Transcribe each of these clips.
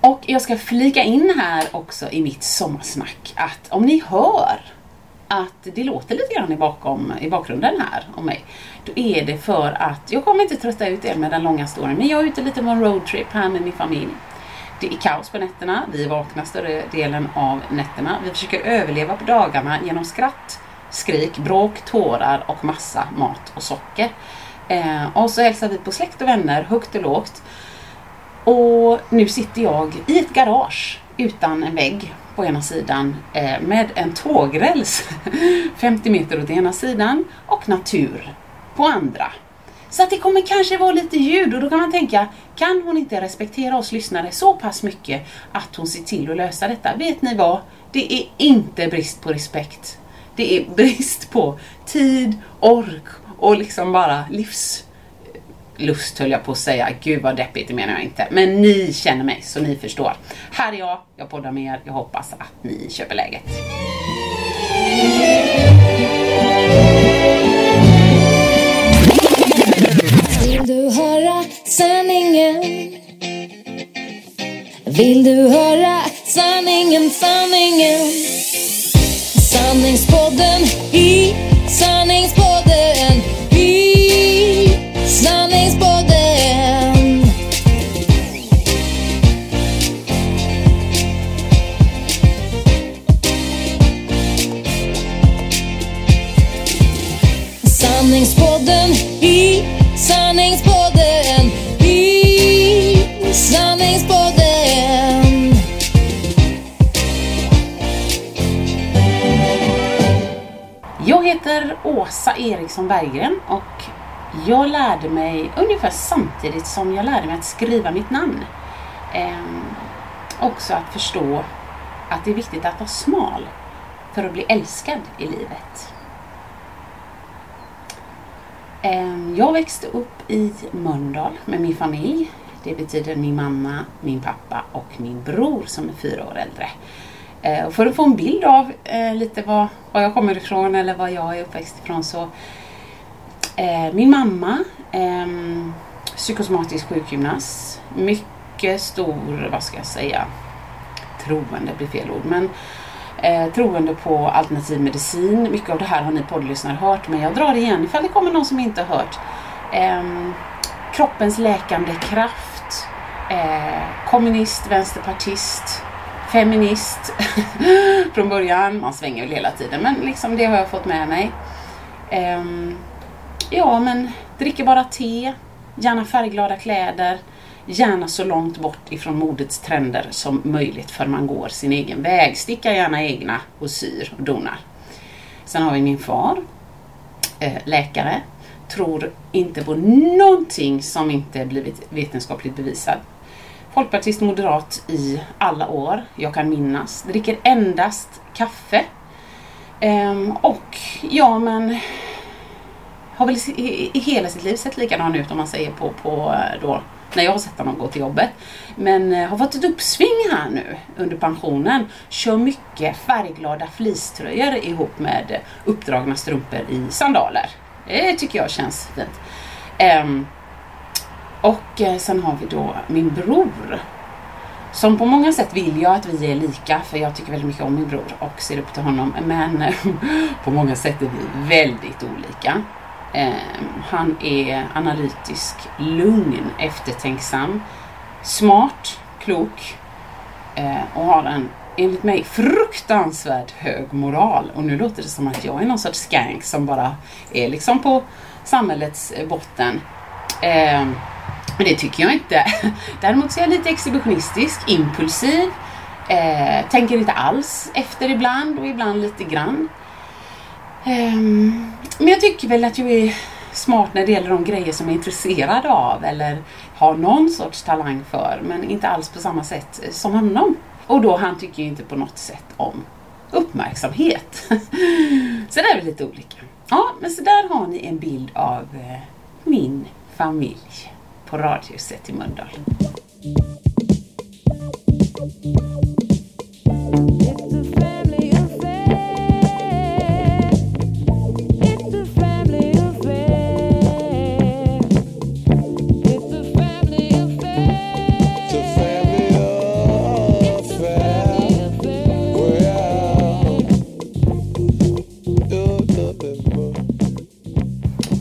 Och jag ska flika in här också i mitt sommarsnack att om ni hör att det låter lite grann i, bakom, i bakgrunden här om mig, då är det för att jag kommer inte trötta ut er med den långa storyn, men jag är ute lite på en roadtrip här med min familj. Det är kaos på nätterna, vi vaknar större delen av nätterna. Vi försöker överleva på dagarna genom skratt, skrik, bråk, tårar och massa mat och socker. Eh, och så hälsar vi på släkt och vänner högt och lågt. Och nu sitter jag i ett garage utan en vägg på ena sidan eh, med en tågräls 50 meter åt ena sidan och natur på andra. Så att det kommer kanske vara lite ljud och då kan man tänka, kan hon inte respektera oss lyssnare så pass mycket att hon ser till att lösa detta? Vet ni vad? Det är inte brist på respekt. Det är brist på tid, ork och liksom bara livs lust höll jag på att säga. Gud vad deppigt, det menar jag inte. Men ni känner mig så ni förstår. Här är jag, jag poddar med er. Jag hoppas att ni köper läget. Vill du höra sanningen? Vill du höra sanningen, sanningen? Sanningspodden i sanningspodden Eriksson Berggren och jag lärde mig ungefär samtidigt som jag lärde mig att skriva mitt namn. Ehm, också att förstå att det är viktigt att vara smal för att bli älskad i livet. Ehm, Jag växte upp i Mölndal med min familj. Det betyder min mamma, min pappa och min bror som är fyra år äldre. Eh, och för att få en bild av eh, lite var, var jag kommer ifrån eller var jag är uppväxt ifrån så eh, min mamma, ehm, psykosomatisk sjukgymnast, mycket stor, vad ska jag säga, troende blir fel ord, men eh, troende på alternativ medicin. Mycket av det här har ni poddlyssnare hört, men jag drar det igen ifall det kommer någon som inte har hört. Eh, kroppens läkande kraft, eh, kommunist, vänsterpartist, feminist från början. Man svänger väl hela tiden, men liksom det har jag fått med mig. Um, ja, men dricker bara te, gärna färgglada kläder, gärna så långt bort ifrån modets trender som möjligt för man går sin egen väg. Stickar gärna egna och syr och donar. Sen har vi min far, eh, läkare, tror inte på någonting som inte blivit vetenskapligt bevisat. Folkpartist moderat i alla år jag kan minnas. Dricker endast kaffe. Ehm, och ja men har väl i, i, hela sitt liv sett likadan ut om man säger på, på då när jag har sett honom gå till jobbet. Men eh, har fått ett uppsving här nu under pensionen. Kör mycket färgglada fleecetröjor ihop med uppdragna strumpor i sandaler. Det tycker jag känns fint. Ehm, och eh, sen har vi då min bror. Som på många sätt vill jag att vi är lika, för jag tycker väldigt mycket om min bror och ser upp till honom. Men på många sätt är vi väldigt olika. Ehm, han är analytisk, lugn, eftertänksam, smart, klok eh, och har en enligt mig fruktansvärt hög moral. Och nu låter det som att jag är någon sorts skank som bara är liksom på samhällets eh, botten. Ehm, men det tycker jag inte. Däremot så är jag lite exhibitionistisk, impulsiv, eh, tänker inte alls efter ibland och ibland lite grann. Eh, men jag tycker väl att jag är smart när det gäller de grejer som jag är intresserad av eller har någon sorts talang för men inte alls på samma sätt som honom. Och då han tycker ju inte på något sätt om uppmärksamhet. så där är vi lite olika. Ja, men så där har ni en bild av eh, min familj på Radhuset i Mölndal.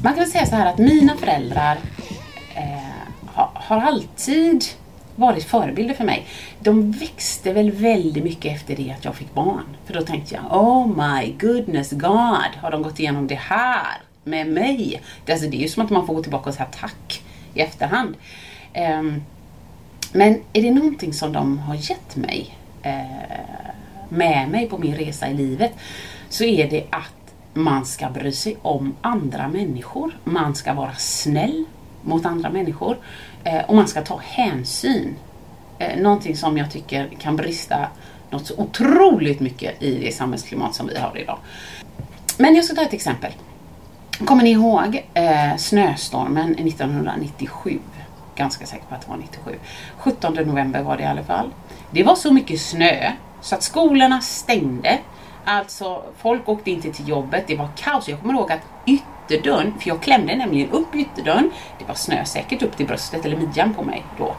Man kan säga så här att mina föräldrar har, alltid varit förebilder för mig. De växte väl väldigt mycket efter det att jag fick barn. För då tänkte jag, oh my goodness God, har de gått igenom det här med mig? Det, alltså, det är ju som att man får gå tillbaka och säga tack i efterhand. Um, men är det någonting som de har gett mig uh, med mig på min resa i livet så är det att man ska bry sig om andra människor. Man ska vara snäll mot andra människor eh, och man ska ta hänsyn. Eh, någonting som jag tycker kan brista något så otroligt mycket i det samhällsklimat som vi har idag. Men jag ska ta ett exempel. Kommer ni ihåg eh, snöstormen 1997? Ganska säker på att det var 97. 17 november var det i alla fall. Det var så mycket snö så att skolorna stängde. Alltså folk åkte inte till jobbet, det var kaos. Jag kommer ihåg att ytterdörren, för jag klämde nämligen upp ytterdörren. Det var snö säkert upp till bröstet eller midjan på mig då.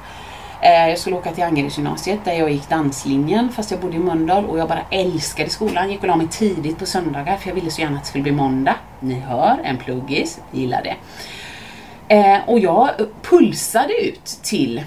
Eh, jag skulle åka till Angeredsgymnasiet där jag gick danslinjen fast jag bodde i Mölndal och jag bara älskade skolan. Gick och la mig tidigt på söndagar för jag ville så gärna att det skulle bli måndag. Ni hör, en pluggis, gillar det. Eh, och jag pulsade ut till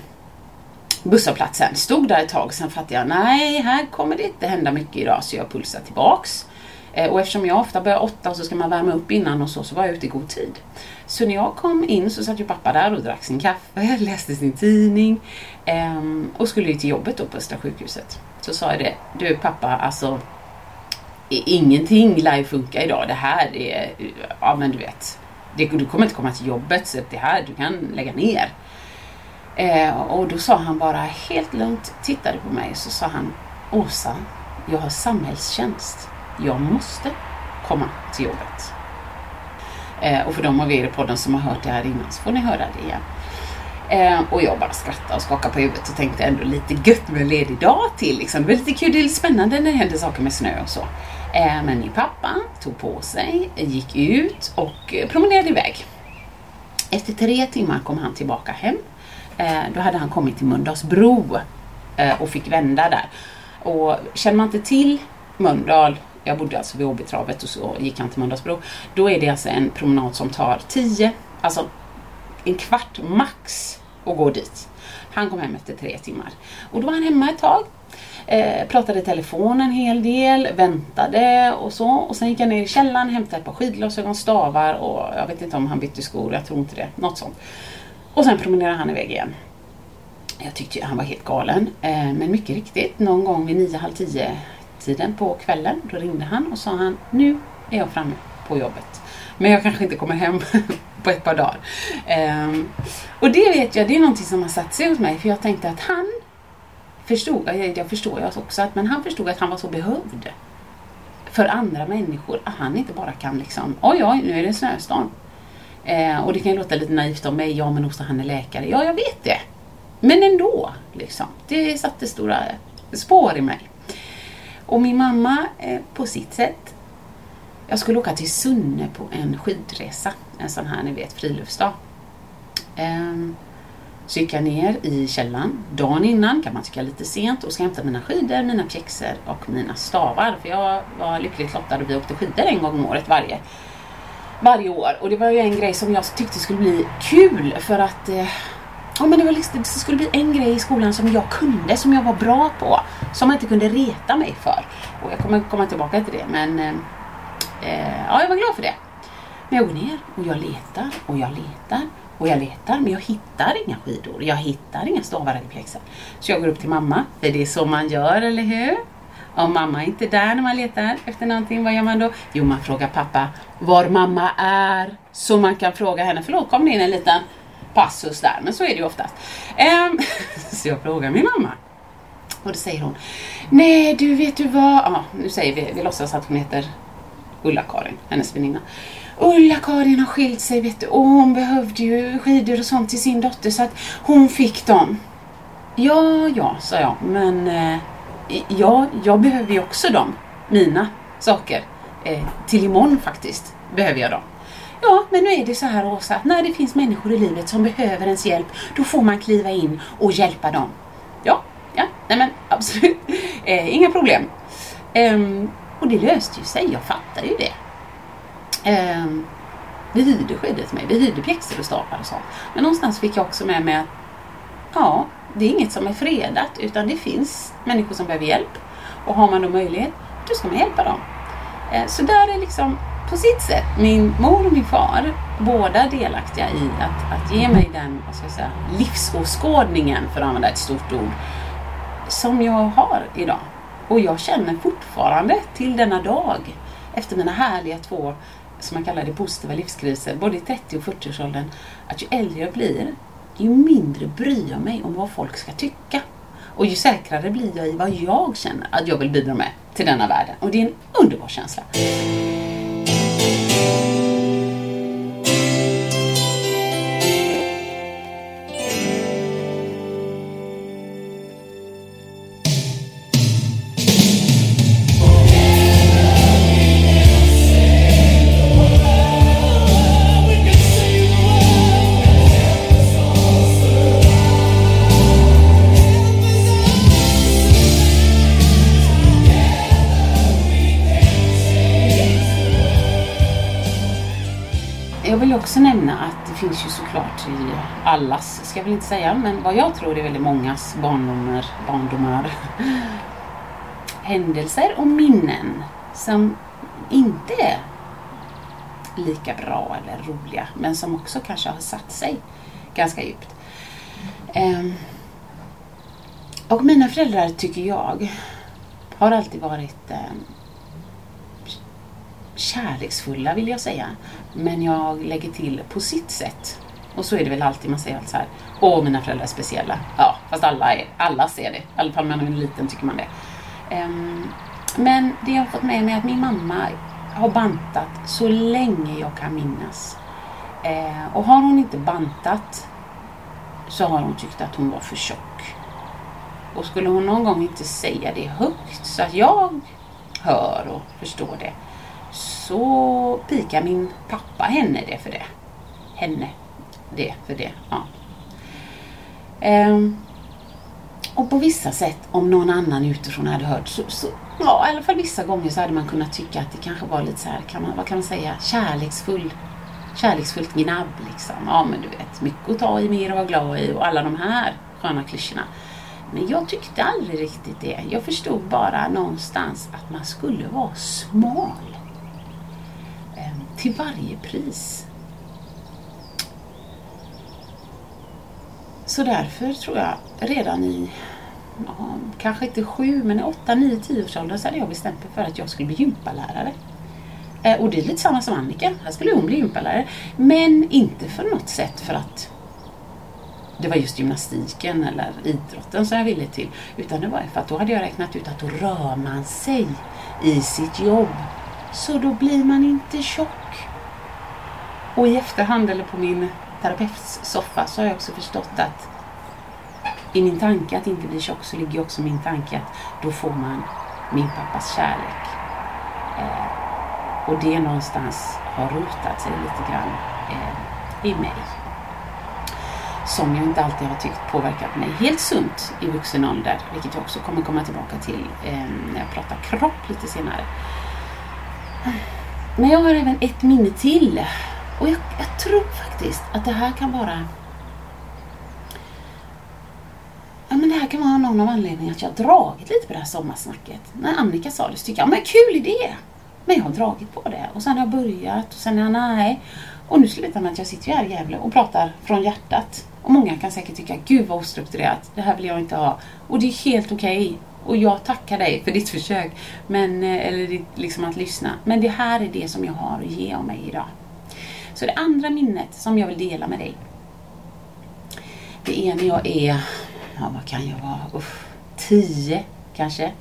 busshållplatsen. Stod där ett tag, sen fattade jag nej, här kommer det inte hända mycket idag så jag pulsade tillbaks. Eh, och eftersom jag ofta börjar åtta och så ska man värma upp innan och så, så var jag ute i god tid. Så när jag kom in så satt ju pappa där och drack sin kaffe, läste sin tidning ehm, och skulle ju till jobbet då på Östra sjukhuset. Så sa jag det, du pappa alltså ingenting lär ju funka idag. Det här är, ja men du vet, det, du kommer inte komma till jobbet så det här, du kan lägga ner. Eh, och då sa han bara helt lugnt, tittade på mig så sa han Åsa, jag har samhällstjänst. Jag måste komma till jobbet. Eh, och för de av er i podden som har hört det här innan så får ni höra det igen. Eh, och jag bara skrattade och skakade på huvudet och tänkte ändå lite gött med en ledig dag till. Liksom. Det var lite kul, det är lite spännande när det händer saker med snö och så. Eh, men min pappa tog på sig, gick ut och promenerade iväg. Efter tre timmar kom han tillbaka hem. Eh, då hade han kommit till Mölndalsbro eh, och fick vända där. Och känner man inte till Mölndal, jag bodde alltså vid Åbytravet och så gick han till Mölndalsbro. Då är det alltså en promenad som tar 10, alltså en kvart max att gå dit. Han kom hem efter tre timmar. Och då var han hemma ett tag. Eh, pratade i telefon en hel del, väntade och så. Och sen gick jag ner i källaren, hämtade ett par skidglasögon, stavar och jag vet inte om han bytte skor, jag tror inte det. Något sånt. Och sen promenerade han iväg igen. Jag tyckte ju han var helt galen. Eh, men mycket riktigt, någon gång vid nio, halv tio tiden på kvällen, då ringde han och sa han, nu är jag framme på jobbet. Men jag kanske inte kommer hem på ett par dagar. Um, och det vet jag, det är någonting som har satt sig hos mig, för jag tänkte att han förstod, jag, jag förstår ju också att, men han förstod att han var så behövd för andra människor, att han inte bara kan liksom, oj oj, nu är det snöstorm. Uh, och det kan ju låta lite naivt av mig, ja men Åsa han är läkare. Ja, jag vet det. Men ändå, liksom. Det satte stora spår i mig. Och min mamma, eh, på sitt sätt, jag skulle åka till Sunne på en skidresa. En sån här, ni vet, friluftsdag. Ehm, så gick jag ner i källaren dagen innan, kan man tycka lite sent, och ska hämta mina skidor, mina pjäxor och mina stavar. För jag var lyckligt lottad och vi åkte skidor en gång om året varje varje år. Och det var ju en grej som jag tyckte skulle bli kul för att eh, Ja men det, var liksom, det skulle bli en grej i skolan som jag kunde, som jag var bra på. Som man inte kunde reta mig för. Och jag kommer komma tillbaka till det men eh, eh, ja, jag var glad för det. Men jag går ner och jag letar och jag letar och jag letar men jag hittar inga skidor. Jag hittar inga stavar eller pjäxor. Så jag går upp till mamma, för det är så man gör, eller hur? Om mamma är inte där när man letar efter någonting, vad gör man då? Jo, man frågar pappa var mamma är. Så man kan fråga henne, förlåt kom det in en liten passus där, men så är det ju oftast. Ehm, så jag frågar min mamma. Och då säger hon, nej du vet du vad, ja, nu säger vi, vi låtsas att hon heter Ulla-Karin, hennes väninna. Ulla-Karin har skilt sig vet du och hon behövde ju skidor och sånt till sin dotter så att hon fick dem. Ja, ja, sa jag, men eh, ja, jag behöver ju också dem, mina saker. Eh, till imorgon faktiskt behöver jag dem. Ja, men nu är det så här Åsa, att när det finns människor i livet som behöver ens hjälp, då får man kliva in och hjälpa dem. Ja, ja, nej men absolut. Eh, inga problem. Ehm, och det löste ju sig, jag fattar ju det. Ehm, vi hyrde skyddet till mig, vi hyrde pjäxor och staplar och sånt. Men någonstans fick jag också med mig att ja, det är inget som är fredat utan det finns människor som behöver hjälp. Och har man då möjlighet, då ska man hjälpa dem. Eh, så där är liksom på sitt sätt min mor och min far båda delaktiga i att, att ge mig den vad ska jag säga, livsåskådningen, för att använda ett stort ord, som jag har idag. Och jag känner fortfarande till denna dag, efter mina härliga två, som man kallar det, positiva livskriser, både i 30 och 40-årsåldern, att ju äldre jag blir, ju mindre bryr jag mig om vad folk ska tycka. Och ju säkrare blir jag i vad jag känner att jag vill bidra med till denna världen. Och det är en underbar känsla. Också nämna att det finns ju såklart i allas, ska jag väl inte säga, men vad jag tror är väldigt mångas barndomar, barndomar händelser och minnen som inte är lika bra eller roliga, men som också kanske har satt sig ganska djupt. Ehm, och mina föräldrar tycker jag har alltid varit ehm, kärleksfulla vill jag säga. Men jag lägger till på sitt sätt. Och så är det väl alltid man säger så här. Åh, mina föräldrar är speciella. Ja, fast alla, är, alla ser det. I alla fall när man är liten tycker man det. Um, men det jag har fått med mig är att min mamma har bantat så länge jag kan minnas. Eh, och har hon inte bantat så har hon tyckt att hon var för tjock. Och skulle hon någon gång inte säga det högt så att jag hör och förstår det så pikar min pappa henne det för det. Henne det för det. Ja. Ehm, och på vissa sätt, om någon annan utifrån hade hört, så, så ja, i alla fall vissa gånger så hade man kunnat tycka att det kanske var lite så här, kan man, vad kan man säga, kärleksfull, kärleksfullt gnabb liksom. Ja, men du vet, mycket att ta i, mer att vara glad i och alla de här sköna klyschorna. Men jag tyckte aldrig riktigt det. Jag förstod bara någonstans att man skulle vara smal. Till varje pris. Så därför tror jag redan i, ja, kanske inte sju, men i åtta, nio, tio års ålder så hade jag bestämt mig för att jag skulle bli gympalärare. Eh, och det är lite samma som Annika, här skulle hon bli gympalärare. Men inte för något sätt för att det var just gymnastiken eller idrotten som jag ville till. Utan det var för att då hade jag räknat ut att då rör man sig i sitt jobb. Så då blir man inte tjock. Och i efterhand, eller på min terapeuts soffa, så har jag också förstått att i min tanke att inte bli tjock så ligger också min tanke att då får man min pappas kärlek. Eh, och det någonstans har rotat sig lite grann eh, i mig. Som jag inte alltid har tyckt påverkat mig helt sunt i vuxen ålder, vilket jag också kommer komma tillbaka till eh, när jag pratar kropp lite senare. Men jag har även ett minne till. Och jag, jag tror faktiskt att det här kan vara... Ja, men det här kan vara någon av anledningarna att jag har dragit lite på det här sommarsnacket. När Annika sa det så tyckte jag, men kul idé! Men jag har dragit på det. Och sen har jag börjat och sen är jag nej. Och nu slutar med att jag sitter ju här i Gävle och pratar från hjärtat. Och många kan säkert tycka, gud vad ostrukturerat, det här vill jag inte ha. Och det är helt okej. Och jag tackar dig för ditt försök, men, eh, eller liksom att lyssna. Men det här är det som jag har att ge av mig idag. Så det andra minnet som jag vill dela med dig. Det är när jag är, ja vad kan jag vara, Uff, tio kanske.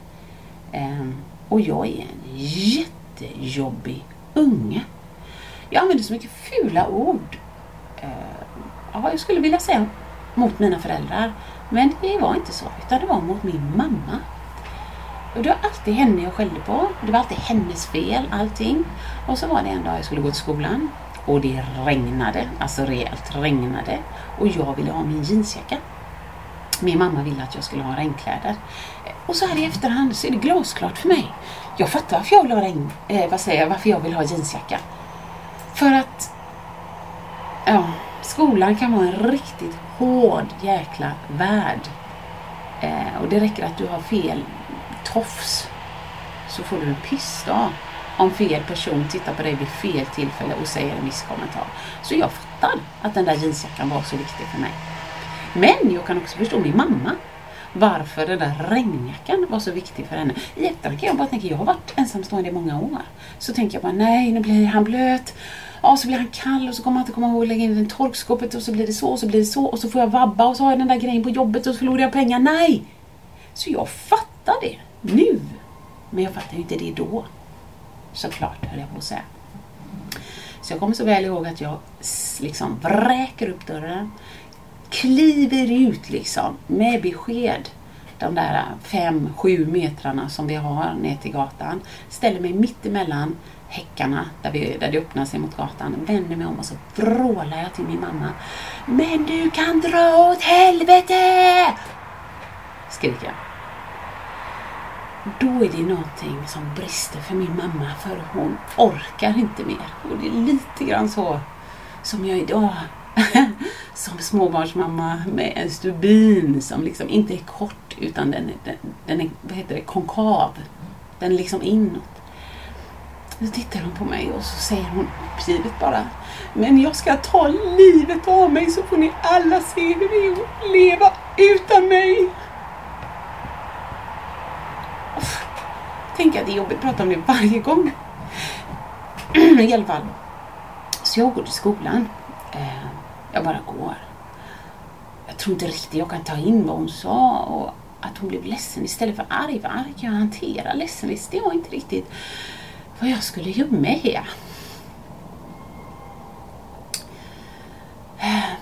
Ehm, och jag är en jättejobbig unge. Jag använder så mycket fula ord. Eh, ja, jag skulle vilja säga mot mina föräldrar. Men det var inte så, utan det var mot min mamma. Och det var alltid henne jag skällde på. Det var alltid hennes fel, allting. Och så var det en dag jag skulle gå till skolan. Och det regnade, alltså rejält regnade. Och jag ville ha min jeansjacka. Min mamma ville att jag skulle ha regnkläder. Och så här i efterhand så är det glasklart för mig. Jag fattar varför jag vill ha, regn, eh, vad säger jag, varför jag vill ha jeansjacka. För att ja, skolan kan vara en riktigt hård jäkla värld. Eh, och det räcker att du har fel tofs så får du en pissdag om fel person tittar på dig vid fel tillfälle och säger en viss kommentar. Så jag fattar att den där jeansjackan var så viktig för mig. Men jag kan också förstå min mamma. Varför den där regnjackan var så viktig för henne. I efterhand kan jag bara tänka, jag har varit ensamstående i många år. Så tänker jag bara, nej nu blir han blöt. Ja, så blir han kall och så kommer han inte komma ihåg att lägga in den i torkskåpet och så blir det så och så blir det så och så får jag vabba och så har jag den där grejen på jobbet och så förlorar jag pengar. Nej! Så jag fattar det nu. Men jag fattar ju inte det då. Såklart, höll jag på att säga. Så jag kommer så väl ihåg att jag liksom vräker upp dörren, kliver ut liksom med besked. De där fem, sju metrarna som vi har ner till gatan. Ställer mig mitt emellan häckarna där, vi, där det öppnar sig mot gatan. Vänder mig om och så vrålar jag till min mamma. Men du kan dra åt helvete! Skriker jag. Då är det någonting som brister för min mamma för hon orkar inte mer. Och det är lite grann så som jag idag som småbarnsmamma med en stubin som liksom inte är kort utan den är, den, den är vad heter det, konkav. Den är liksom inåt. Så tittar hon på mig och så säger hon uppgivet bara Men jag ska ta livet av mig så får ni alla se hur det är att leva utan mig. Tänk att det är jobbigt att prata om det varje gång. I alla fall. Så jag går till skolan. Eh, jag bara går. Jag tror inte riktigt jag kan ta in vad hon sa och att hon blev ledsen istället för arg. För arg kan jag hantera. Ledsen visste jag inte riktigt vad jag skulle göra med.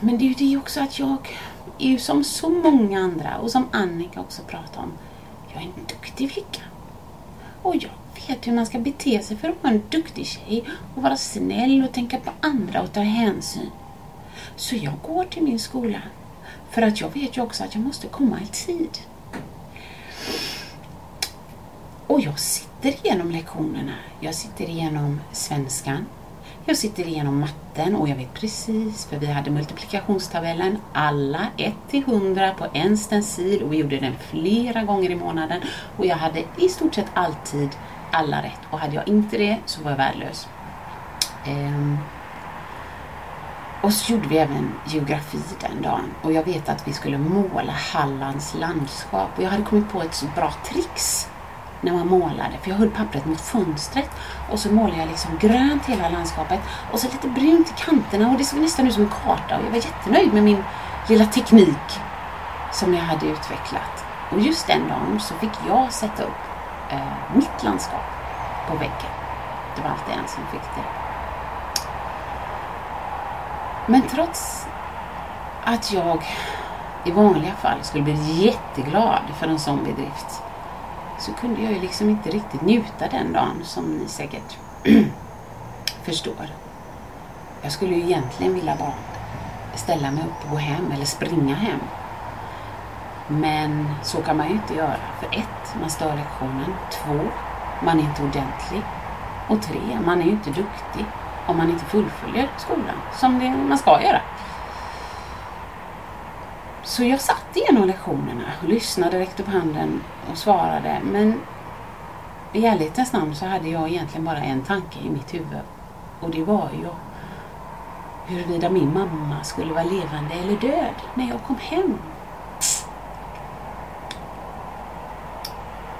Men det är ju det också att jag är ju som så många andra och som Annika också pratar om. Jag är en duktig flicka. Och jag vet hur man ska bete sig för att vara en duktig tjej och vara snäll och tänka på andra och ta hänsyn. Så jag går till min skola för att jag vet ju också att jag måste komma i tid. Och jag sitter igenom lektionerna. Jag sitter igenom svenskan. Jag sitter igenom matten och jag vet precis, för vi hade multiplikationstabellen, alla 1 till 100 på en stencil och vi gjorde den flera gånger i månaden. Och jag hade i stort sett alltid alla rätt. Och hade jag inte det så var jag värdelös. Um, Och så gjorde vi även geografi den dagen. Och jag vet att vi skulle måla Hallands landskap. Och jag hade kommit på ett så bra tricks när man målade. För jag höll pappret mot fönstret och så målade jag liksom grönt hela landskapet och så lite brunt i kanterna och det såg nästan ut som en karta och jag var jättenöjd med min lilla teknik som jag hade utvecklat. Och just den dagen så fick jag sätta upp eh, mitt landskap på väggen. Det var alltid en som fick det. Men trots att jag i vanliga fall skulle bli jätteglad för en sån bedrift så kunde jag ju liksom inte riktigt njuta den dagen som ni säkert förstår. Jag skulle ju egentligen vilja bara ställa mig upp och gå hem eller springa hem. Men så kan man ju inte göra. För ett, man stör lektionen. Två, man är inte ordentlig. Och tre, man är ju inte duktig om man inte fullföljer skolan som det, man ska göra. Så jag satt igenom lektionerna och lyssnade, räckte upp handen och svarade. Men i ärlighetens namn så hade jag egentligen bara en tanke i mitt huvud. Och det var ju huruvida min mamma skulle vara levande eller död när jag kom hem.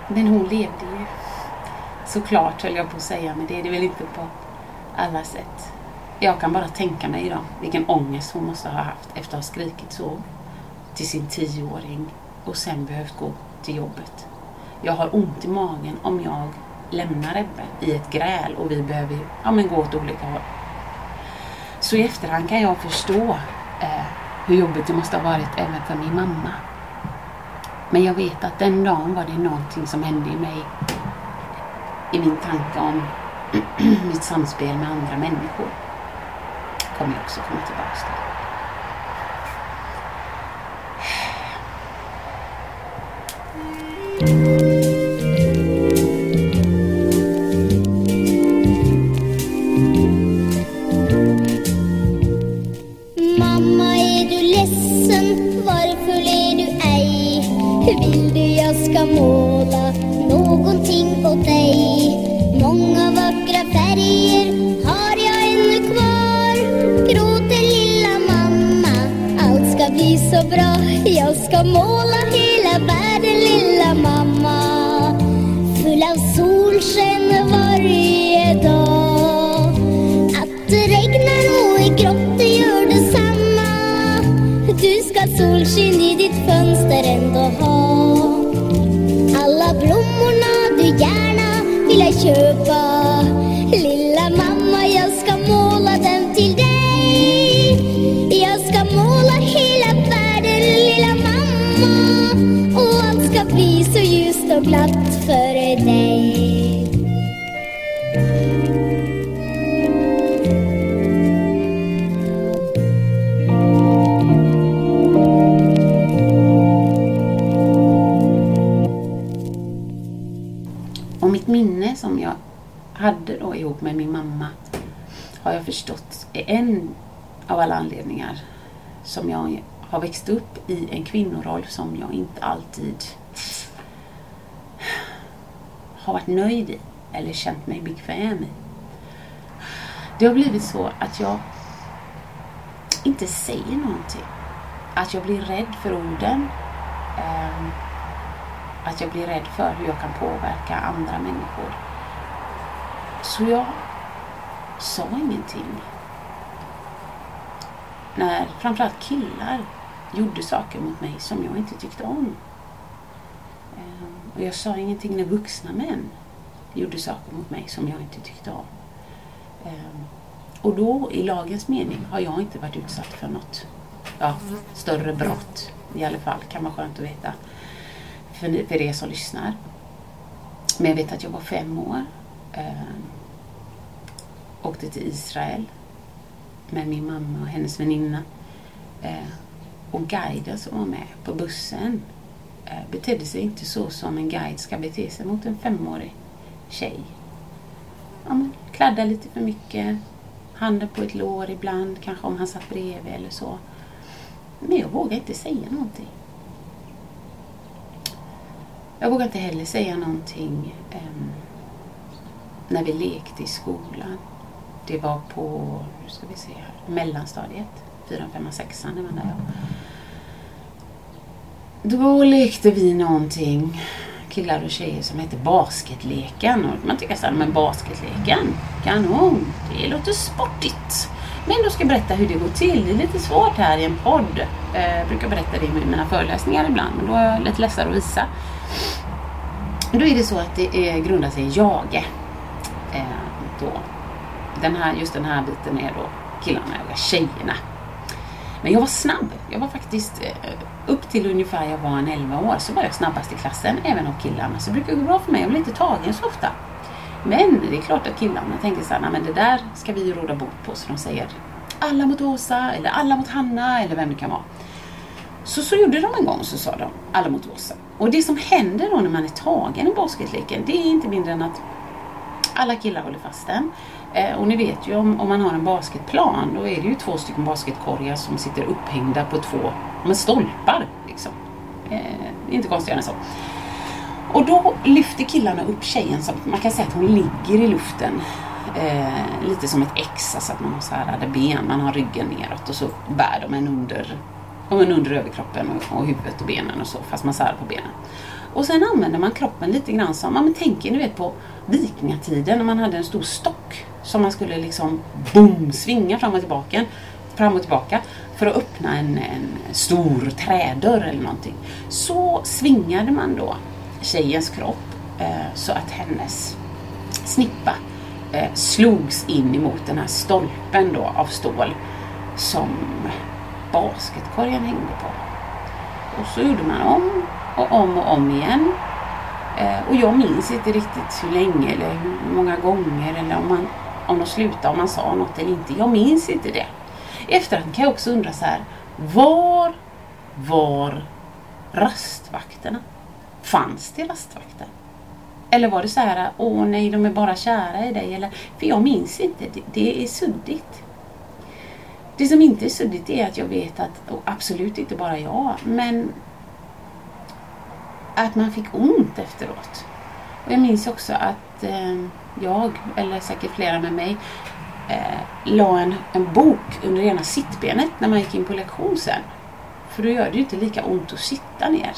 Men hon levde ju. Såklart höll jag på att säga, men det är det väl inte på alla sätt. Jag kan bara tänka mig idag vilken ångest hon måste ha haft efter att ha skrikit så till sin tioåring och sen behövt gå till jobbet. Jag har ont i magen om jag lämnar Ebbe i ett gräl och vi behöver ja, men gå åt olika håll. Så i efterhand kan jag förstå eh, hur jobbigt det måste ha varit även för min mamma. Men jag vet att den dagen var det någonting som hände i mig. I min tanke om mitt samspel med andra människor. Kommer jag också komma tillbaka till. Mamma, är du ledsen? Varför ler du ej? Vill du jag ska måla någonting åt dig? Många vackra färger har jag ännu kvar. Gråter lilla mamma, allt ska bli så bra. Jag ska måla ändå ha. Alla blommorna du gärna vill köpa. Lilla mamma, jag ska måla dem till dig. Jag ska måla hela världen, lilla mamma. Och allt ska bli så ljust och glatt som jag hade då ihop med min mamma har jag förstått är en av alla anledningar som jag har växt upp i en kvinnoroll som jag inte alltid har varit nöjd i eller känt mig bekväm i. Det har blivit så att jag inte säger någonting. Att jag blir rädd för orden. Ehm, att jag blir rädd för hur jag kan påverka andra människor. Så jag sa ingenting. När framförallt killar gjorde saker mot mig som jag inte tyckte om. Ehm, och jag sa ingenting när vuxna män gjorde saker mot mig som jag inte tyckte om. Ehm, och då, i lagens mening, har jag inte varit utsatt för något ja, större brott. I alla fall, kan vara skönt att veta för, ni- för er som lyssnar. Men jag vet att jag var fem år. Eh, åkte till Israel med min mamma och hennes väninna. Eh, och guiden som var med på bussen eh, betedde sig inte så som en guide ska bete sig mot en femårig tjej. Ja, men, kladda lite för mycket, handen på ett lår ibland, kanske om han satt bredvid eller så. Men jag vågade inte säga någonting. Jag vågade inte heller säga någonting eh, när vi lekte i skolan. Det var på, nu ska vi se här, mellanstadiet. 4, 5, 6, det var där. Då lekte vi någonting, killar och tjejer, som hette basketleken. Och man tycker såhär, men basketleken, kanon, det låter sportigt. Men då ska jag berätta hur det går till. Det är lite svårt här i en podd. Eh, jag brukar berätta det i mina föreläsningar ibland, men då är jag lite lättare att visa. Då är det så att det eh, grundar sig i jage. Eh, då. Den här, just den här biten är då killarna eller tjejerna. Men jag var snabb. Jag var faktiskt eh, upp till ungefär jag var en 11 år så var jag snabbast i klassen, även av killarna. Så det brukar gå bra för mig. Jag blir inte tagen så ofta. Men det är klart att killarna tänker så här, "Nej, men det där ska vi ju råda bot på. Så de säger alla mot Åsa eller alla mot Hanna eller vem det kan vara. Så, så gjorde de en gång så sa de alla mot Åsa. Och det som händer då när man är tagen i basketleken det är inte mindre än att alla killar håller fast den. Eh, och ni vet ju om, om man har en basketplan då är det ju två stycken basketkorgar som sitter upphängda på två med stolpar. Liksom. Eh, inte konstigare än så. Och då lyfter killarna upp tjejen som, man kan säga att hon ligger i luften. Eh, lite som ett X, alltså att man har särade ben, man har ryggen neråt och så bär de en under, en under överkroppen och, och huvudet och benen och så, fast man särar på benen. Och sen använder man kroppen lite grann som, ja men tänk er ni vet på vikingatiden när man hade en stor stock som man skulle liksom boom, svinga fram och tillbaka, fram och tillbaka för att öppna en, en stor trädörr eller någonting. Så svingade man då tjejens kropp eh, så att hennes snippa eh, slogs in emot den här stolpen då av stål som basketkorgen hängde på. Och så gjorde man om och om och om igen. Eh, och jag minns inte riktigt hur länge eller hur många gånger eller om, man, om de slutade, om man sa något eller inte. Jag minns inte det. Efterhand kan jag också undra så här. Var var rastvakterna? Fanns det rastvakter? Eller var det så här, åh nej, de är bara kära i dig? Eller, för jag minns inte, det, det är suddigt. Det som inte är suddigt är att jag vet att, och absolut inte bara jag, men att man fick ont efteråt. Och jag minns också att eh, jag, eller säkert flera med mig, eh, la en, en bok under ena sittbenet när man gick in på lektion sen. För då gör det ju inte lika ont att sitta ner.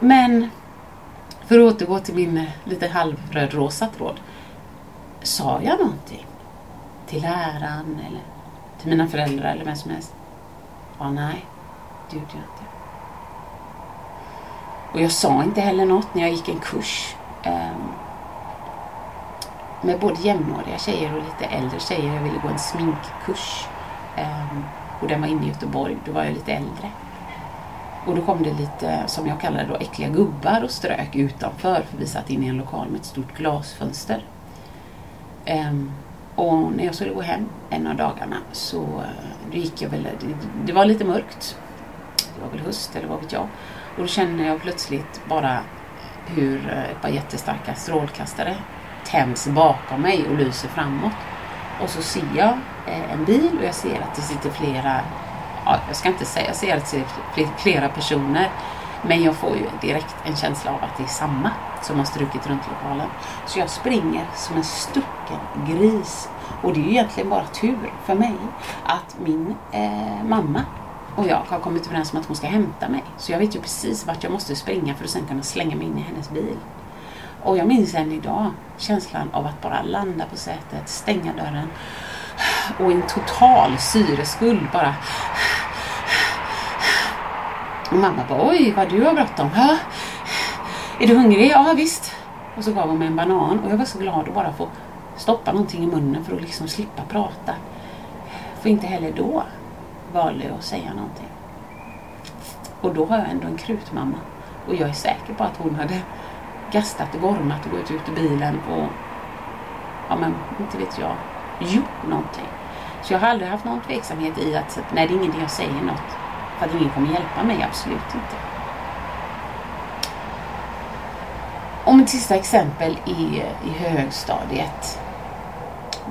Men för att återgå till min lite halvrödrosa tråd. Sa jag någonting? Till läraren eller till mina föräldrar eller vem som helst? Ja, nej, det gjorde jag inte. Och jag sa inte heller något när jag gick en kurs eh, med både jämnåriga tjejer och lite äldre tjejer. Jag ville gå en sminkkurs. Eh, och den var inne i Göteborg. Då var jag lite äldre. Och då kom det lite, som jag kallar det då, äckliga gubbar och strök utanför. För vi satt inne i en lokal med ett stort glasfönster. Um, och när jag skulle gå hem en av dagarna så eh, gick jag väl, det, det, var lite mörkt. Det var väl höst eller vad vet jag. Och då känner jag plötsligt bara hur eh, ett par jättestarka strålkastare tänds bakom mig och lyser framåt. Och så ser jag eh, en bil och jag ser att det sitter flera ja, jag ska inte säga, jag ser att det sitter flera personer. Men jag får ju direkt en känsla av att det är samma som har strukit runt lokalen. Så jag springer som en stucken gris. Och det är ju egentligen bara tur för mig att min eh, mamma och jag har kommit överens om att hon ska hämta mig. Så jag vet ju precis vart jag måste springa för att sen kunna slänga mig in i hennes bil. Och jag minns än idag känslan av att bara landa på sätet, stänga dörren och en total syreskuld bara och mamma bara, oj vad du har bråttom. Ja. Är du hungrig? Ja visst. Och så gav hon mig en banan och jag var så glad att bara få stoppa någonting i munnen för att liksom slippa prata. För inte heller då valde jag att säga någonting. Och då har jag ändå en krutmamma. Och jag är säker på att hon hade gastat och gormat och gått ut ur bilen och, ja men inte vet jag, gjort någonting. Så jag har aldrig haft någon tveksamhet i att, nej det är ingenting jag säger något för att ingen kommer hjälpa mig, absolut inte. Och mitt sista exempel i, i högstadiet.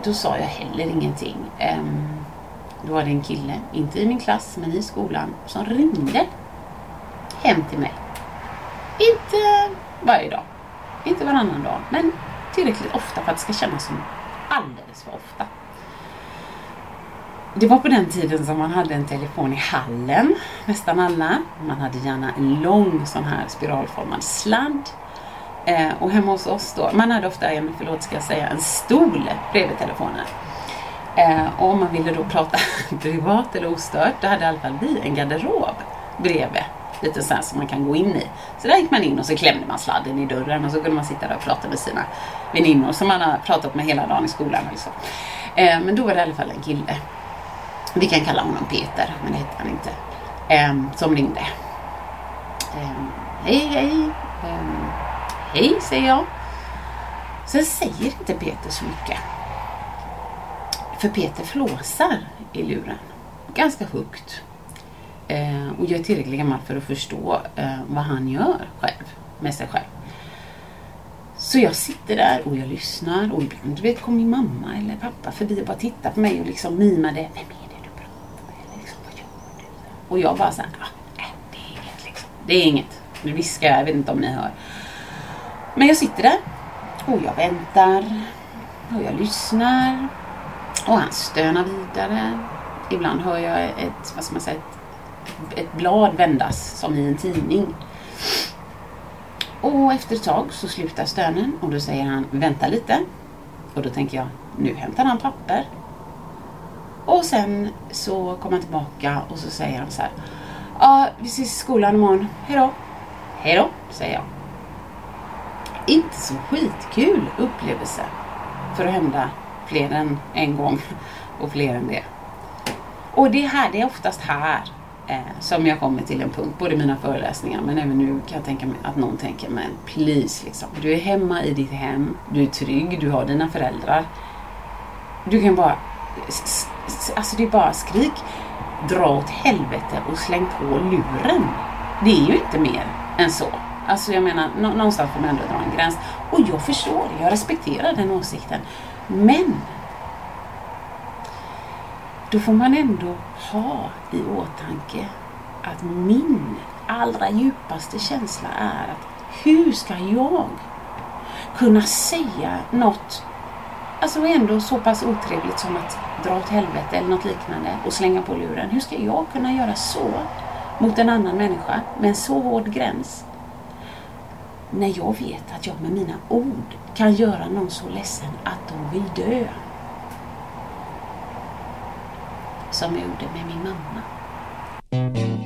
Då sa jag heller ingenting. Um, då var det en kille, inte i min klass men i skolan, som ringde hem till mig. Inte varje dag, inte varannan dag, men tillräckligt ofta för att det ska kännas som alldeles för ofta. Det var på den tiden som man hade en telefon i hallen, nästan alla. Man hade gärna en lång sån här spiralformad sladd. Eh, och hemma hos oss då, man hade ofta en, förlåt ska jag säga, en stol bredvid telefonen. Eh, om man ville då prata privat eller ostört, då hade i alla fall vi en garderob bredvid. Lite sån som man kan gå in i. Så där gick man in och så klämde man sladden i dörren och så kunde man sitta där och prata med sina väninnor som man har pratat med hela dagen i skolan. Alltså. Eh, men då var det i alla fall en kille vi kan kalla honom Peter, men det hette han inte. Eh, som ringde. Eh, hej, hej. Eh, hej, säger jag. Sen säger inte Peter så mycket. För Peter flåsar i luren. Ganska högt. Eh, och jag är tillräckligt gammal för att förstå eh, vad han gör själv. Med sig själv. Så jag sitter där och jag lyssnar och ibland du vet, kom min mamma eller pappa förbi och bara tittade på mig och liksom mimade. Vem är det du pratar med? Eller Liksom, vad gör du? Och jag bara såhär, ah, nej, det är inget liksom. Det är inget. Nu viskar jag, jag vet inte om ni hör. Men jag sitter där och jag väntar och jag lyssnar och han stönar vidare. Ibland hör jag ett, vad ska man säga, ett, ett blad vändas som i en tidning. Och efter ett tag så slutar stönen och då säger han vänta lite. Och då tänker jag nu hämtar han papper. Och sen så kommer han tillbaka och så säger han så här. Ja, vi ses i skolan imorgon. Hejdå. Hejdå, säger jag. Inte så skitkul upplevelse för att hända fler än en gång och fler än det. Och det, här, det är oftast här eh, som jag kommer till en punkt, både i mina föreläsningar men även nu kan jag tänka mig att någon tänker men please liksom. Du är hemma i ditt hem, du är trygg, du har dina föräldrar. Du kan bara, alltså det är bara skrik, dra åt helvete och släng på luren. Det är ju inte mer än så. Alltså jag menar, någonstans får man ändå dra en gräns. Och jag förstår, jag respekterar den åsikten. Men då får man ändå ha i åtanke att min allra djupaste känsla är att hur ska jag kunna säga något Alltså ändå så pass otrevligt som att dra åt helvete eller något liknande och slänga på luren. Hur ska jag kunna göra så mot en annan människa med en så hård gräns? När jag vet att jag med mina ord kan göra någon så ledsen att de vill dö. Som jag gjorde med min mamma.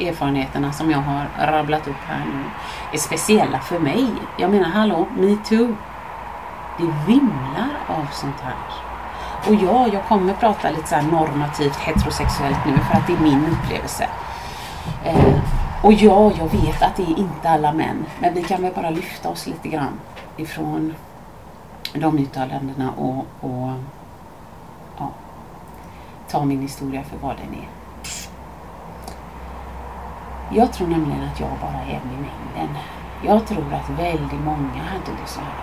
Erfarenheterna som jag har rabblat upp här nu är speciella för mig. Jag menar, hallå, metoo. Det vimlar av sånt här. Och ja, jag kommer prata lite så här normativt heterosexuellt nu för att det är min upplevelse. Eh, och ja, jag vet att det är inte alla män. Men vi kan väl bara lyfta oss lite grann ifrån de uttalandena och, och ja, ta min historia för vad den är. Jag tror nämligen att jag bara är en i mängden. Jag tror att väldigt många hade det så här.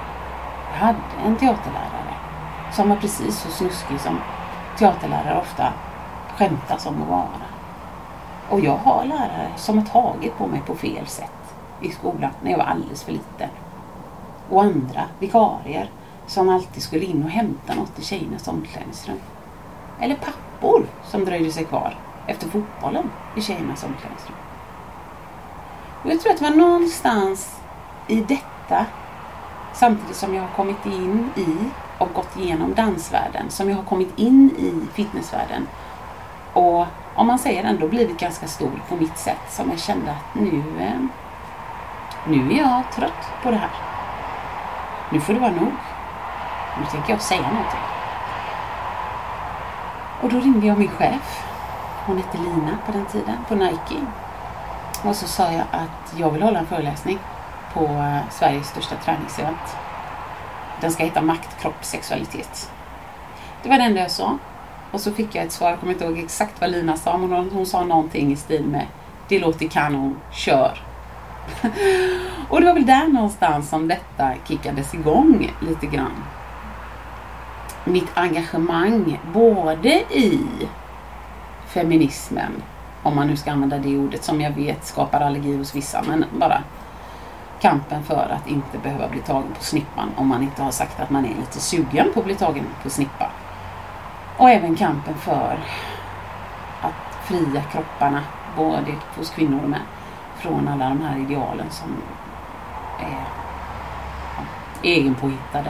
Jag hade en teaterlärare som var precis så snuskig som teaterlärare ofta skämtas om att vara. Och jag har lärare som har tagit på mig på fel sätt i skolan när jag var alldeles för liten. Och andra vikarier som alltid skulle in och hämta något i tjejernas omklädningsrum. Eller pappor som dröjde sig kvar efter fotbollen i tjejernas omklädningsrum. Och jag tror att det var någonstans i detta samtidigt som jag har kommit in i och gått igenom dansvärlden, som jag har kommit in i fitnessvärlden och om man säger ändå blivit ganska stor på mitt sätt som jag kände att nu, eh, nu är jag trött på det här. Nu får det vara nog. Nu tänker jag säga någonting. Och då ringde jag min chef. Hon hette Lina på den tiden, på Nike. Och så sa jag att jag vill hålla en föreläsning på eh, Sveriges största träningsevent. Den ska heta Makt, kropp, sexualitet. Det var det enda jag sa. Och så fick jag ett svar, jag kommer inte ihåg exakt vad Lina sa, men hon, hon sa någonting i stil med Det låter kanon, kör. och det var väl där någonstans som detta kickades igång lite grann. Mitt engagemang både i feminismen, om man nu ska använda det ordet som jag vet skapar allergi hos vissa, men bara kampen för att inte behöva bli tagen på snippan om man inte har sagt att man är lite sugen på att bli tagen på snippa. Och även kampen för att fria kropparna, både hos kvinnor och män, från alla de här idealen som är ja, egenpåhittade.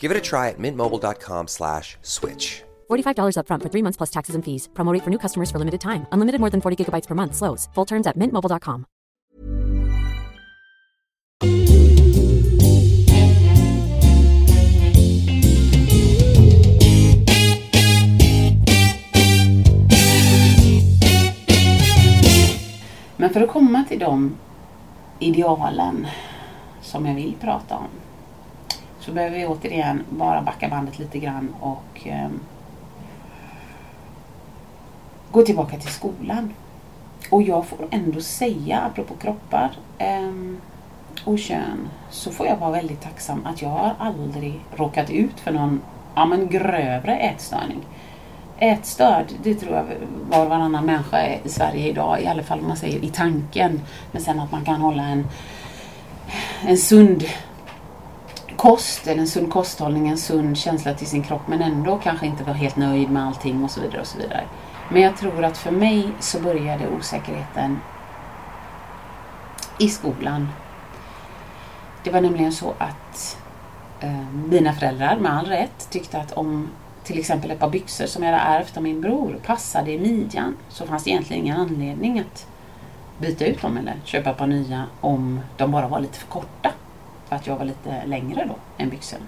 Give it a try at mintmobile.com slash switch. $45 upfront for three months plus taxes and fees. Promo rate for new customers for limited time. Unlimited more than 40 gigabytes per month. Slows. Full terms at mintmobile.com. Men för att komma till de idealen som jag vill prata om så behöver vi återigen bara backa bandet lite grann och ehm, gå tillbaka till skolan. Och jag får ändå säga, apropå kroppar ehm, och kön, så får jag vara väldigt tacksam att jag har aldrig råkat ut för någon ja, men grövre ätstörning. Ätstörd, det tror jag var och varannan människa är i Sverige idag, i alla fall om man säger i tanken. Men sen att man kan hålla en, en sund kost, en sund kosthållning, en sund känsla till sin kropp men ändå kanske inte vara helt nöjd med allting och så vidare och så vidare. Men jag tror att för mig så började osäkerheten i skolan. Det var nämligen så att eh, mina föräldrar med all rätt tyckte att om till exempel ett par byxor som jag hade ärvt av min bror passade i midjan så fanns det egentligen ingen anledning att byta ut dem eller köpa ett par nya om de bara var lite för korta. För att jag var lite längre då än byxorna.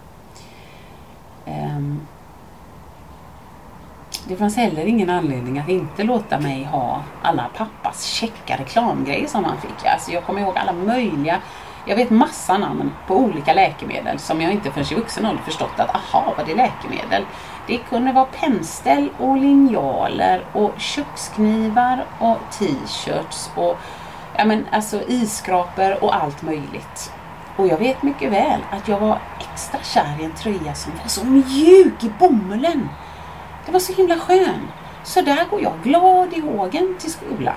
Ehm, det fanns heller ingen anledning att inte låta mig ha alla pappas checka reklamgrejer som han fick. Alltså jag kommer ihåg alla möjliga jag vet massa namn på olika läkemedel som jag inte förrän i vuxen ålder förstått att aha, vad det är läkemedel. Det kunde vara pennställ och linjaler och köksknivar och t-shirts och ja, men, alltså isskrapor och allt möjligt. Och jag vet mycket väl att jag var extra kär i en tröja som var så mjuk i bomullen. Det var så himla skön. Så där går jag glad i hågen till skolan.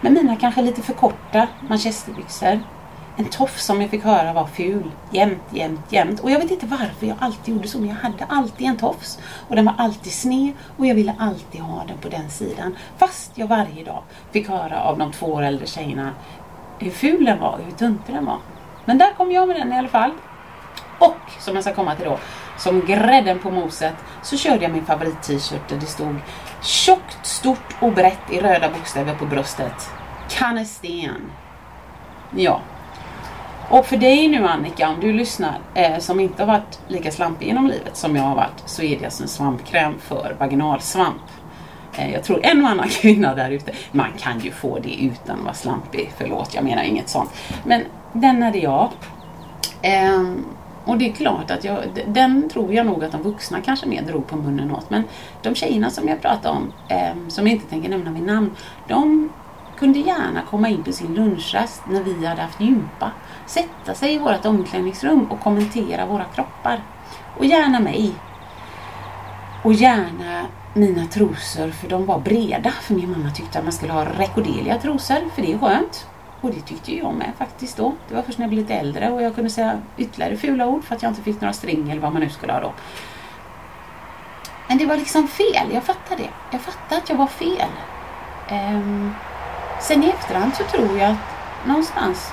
Med mina kanske lite för korta manchesterbyxor. En tofs som jag fick höra var ful. Jämt, jämt, jämt. Och jag vet inte varför jag alltid gjorde så, men jag hade alltid en tofs. Och den var alltid sned och jag ville alltid ha den på den sidan. Fast jag varje dag fick höra av de två år äldre tjejerna hur ful den var och hur tunt den var. Men där kom jag med den i alla fall. Och som jag ska komma till då, som grädden på moset så körde jag min favorit-t-shirt där det stod tjockt, stort och brett i röda bokstäver på bröstet. Kanesten. Ja. Och för dig nu Annika, om du lyssnar, eh, som inte har varit lika slampig genom livet som jag har varit, så är det alltså en svampkräm för vaginalsvamp. Jag tror en och annan kvinna där ute, man kan ju få det utan att vara slampig, förlåt jag menar inget sånt. Men den hade jag. Ehm, och det är klart att jag, den tror jag nog att de vuxna kanske mer drog på munnen åt. Men de tjejerna som jag pratade om, ehm, som jag inte tänker nämna vid namn, de kunde gärna komma in på sin lunchrast när vi hade haft gympa. Sätta sig i vårt omklädningsrum och kommentera våra kroppar. Och gärna mig. Och gärna mina trosor för de var breda. För min mamma tyckte att man skulle ha rekorderliga trosor för det är skönt. Och det tyckte jag med faktiskt då. Det var först när jag blev lite äldre och jag kunde säga ytterligare fula ord för att jag inte fick några string eller vad man nu skulle ha då. Men det var liksom fel, jag fattade det. Jag fattade att jag var fel. Um, sen i efterhand så tror jag att någonstans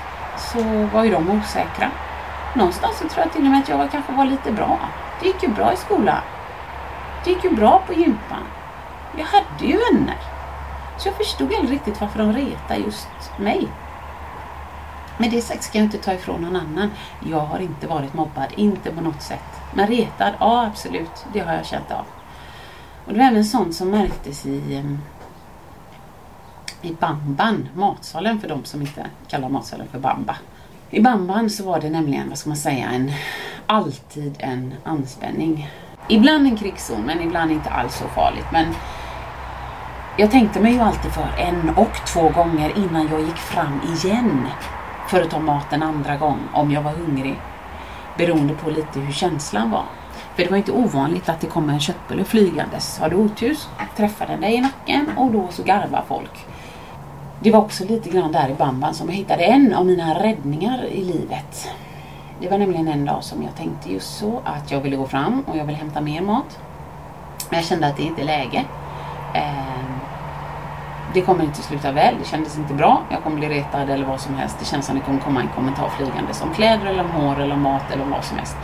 så var ju de osäkra. Någonstans så tror jag till och med att jag kanske var lite bra. Det gick ju bra i skolan. Det gick ju bra på gympan. Jag hade ju vänner. Så jag förstod aldrig riktigt varför de retade just mig. Med det sagt ska jag inte ta ifrån någon annan. Jag har inte varit mobbad, inte på något sätt. Men retad, ja absolut, det har jag känt av. Och det var även sånt som märktes i, ehm, i Bamban, matsalen för de som inte kallar matsalen för Bamba. I Bamban så var det nämligen, vad ska man säga, en, alltid en anspänning. Ibland en krigszon, men ibland inte alls så farligt. Men jag tänkte mig ju alltid för en och två gånger innan jag gick fram igen för att ta mat en andra gång om jag var hungrig. Beroende på lite hur känslan var. För det var inte ovanligt att det kom en köttbulle flygandes. Har du otur träffar den dig i nacken och då så garvar folk. Det var också lite grann där i bamban som jag hittade en av mina räddningar i livet. Det var nämligen en dag som jag tänkte just så att jag ville gå fram och jag ville hämta mer mat. Men jag kände att det inte är läge. Ehm, det kommer inte sluta väl, det kändes inte bra. Jag kommer bli retad eller vad som helst. Det känns som det kommer komma en kommentar flygande om kläder eller om hår eller om mat eller om vad som helst.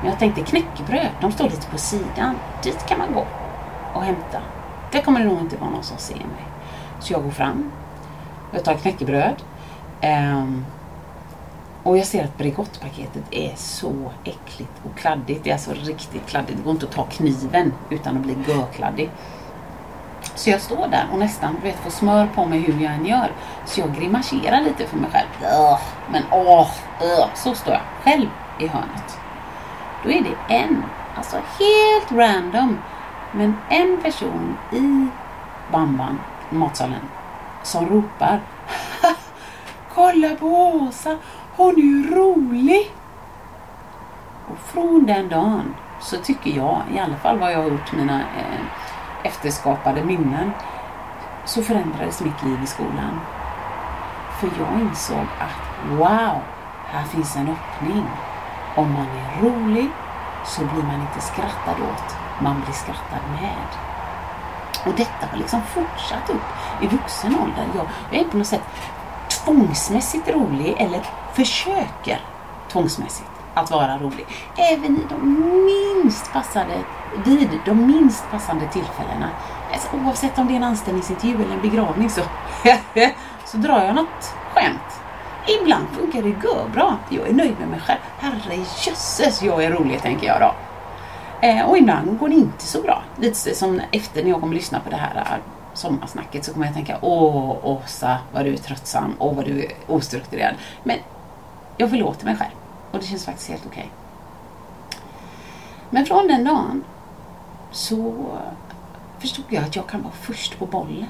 Men jag tänkte knäckebröd, de står lite på sidan. Dit kan man gå och hämta. Där kommer det nog inte vara någon som ser mig. Så jag går fram. Jag tar knäckebröd. Ehm, och jag ser att Bregottpaketet är så äckligt och kladdigt. Det är alltså riktigt kladdigt. Det går inte att ta kniven utan att bli görkladdig. Så jag står där och nästan du vet, får smör på mig hur jag än gör. Så jag grimaserar lite för mig själv. Men åh, så står jag själv i hörnet. Då är det en, alltså helt random, men en person i bamban, matsalen, som ropar Kolla på Åsa, hon är ju rolig! Och från den dagen så tycker jag, i alla fall vad jag har gjort mina eh, efterskapade minnen, så förändrades mitt liv i skolan. För jag insåg att wow, här finns en öppning. Om man är rolig så blir man inte skrattad åt, man blir skrattad med. Och detta har liksom fortsatt upp i vuxen ålder. Jag, jag är på något sätt tvångsmässigt rolig eller försöker tvångsmässigt att vara rolig. Även i de minst passade, vid de minst passande tillfällena. Alltså, oavsett om det är en anställningsintervju eller en begravning så, så drar jag något skämt. Ibland funkar det bra. Jag är nöjd med mig själv. Herrejösses, jag är rolig tänker jag då. Eh, och ibland går det inte så bra. Lite som efter när jag kommer lyssna på det här sommarsnacket så kommer jag tänka Åh Åsa, vad du är tröttsam. Åh vad du är ostrukturerad. Men jag förlåter mig själv. Och det känns faktiskt helt okej. Men från den dagen så förstod jag att jag kan vara först på bollen.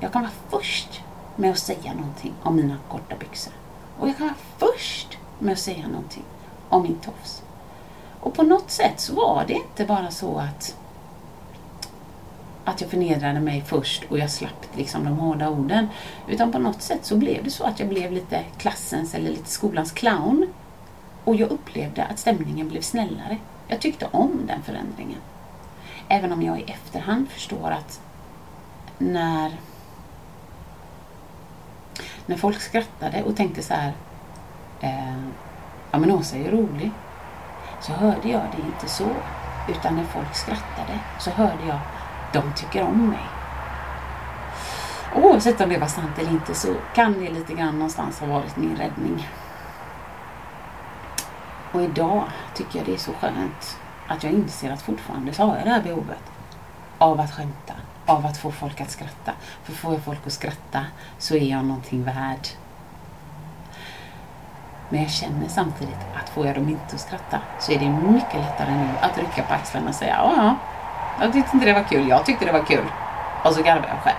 Jag kan vara först med att säga någonting om mina korta byxor. Och jag kan vara först med att säga någonting om min tofs. Och på något sätt så var det inte bara så att att jag förnedrade mig först och jag slapp liksom de hårda orden. Utan på något sätt så blev det så att jag blev lite klassens eller lite skolans clown. Och jag upplevde att stämningen blev snällare. Jag tyckte om den förändringen. Även om jag i efterhand förstår att när när folk skrattade och tänkte så här eh, ja men Åsa är ju rolig så hörde jag det inte så utan när folk skrattade så hörde jag de tycker om mig. Oavsett om det var sant eller inte så kan det lite grann någonstans ha varit min räddning. Och idag tycker jag det är så skönt att jag inser att fortfarande så har jag det här behovet av att skämta, av att få folk att skratta. För får jag folk att skratta så är jag någonting värd. Men jag känner samtidigt att får jag dem inte att skratta så är det mycket lättare nu att rycka på axlarna och säga ja, ja, jag tyckte inte det var kul, jag tyckte det var kul. Och så garvade jag själv.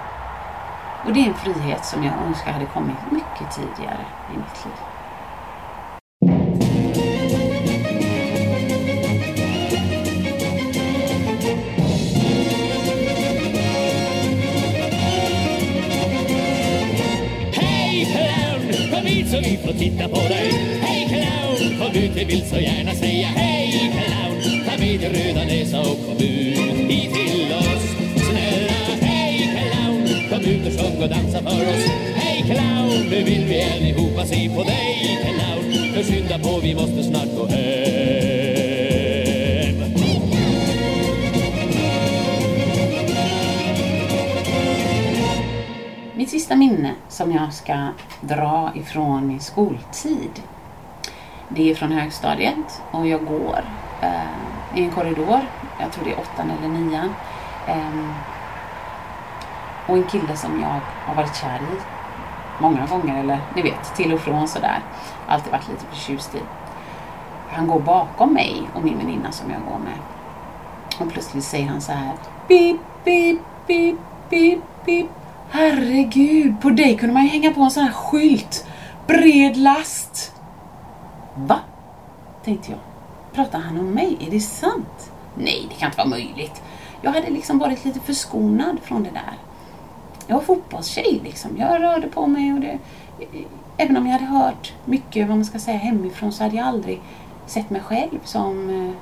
Och det är en frihet som jag önskar hade kommit mycket tidigare i mitt liv. Hej clown, kom hit så vi får titta på dig. Hej clown, kom ut, vi vill så gärna säga hej clown. Ta med din röda näsa och kom ut hit till oss. Snälla hej clown, kom ut och sjung och dansa för oss. Hej clown, nu vill vi allihopa se på dig clown. För skynda på, vi måste snart gå hem. Mitt sista minne som jag ska dra ifrån min skoltid. Det är från högstadiet och jag går eh, i en korridor. Jag tror det är åttan eller nian. Eh, och en kille som jag har varit kär i många gånger, eller ni vet, till och från sådär. Alltid varit lite förtjust i. Han går bakom mig och min väninna som jag går med. Och plötsligt säger han så här. Bip, bip, bip, bip, bip. Herregud, på dig kunde man ju hänga på en sån här skylt. Bred last. Va? Tänkte jag. Pratar han om mig? Är det sant? Nej, det kan inte vara möjligt. Jag hade liksom varit lite förskonad från det där. Jag var fotbollstjej liksom. Jag rörde på mig och det... Även om jag hade hört mycket, vad man ska säga, hemifrån så hade jag aldrig sett mig själv som eh,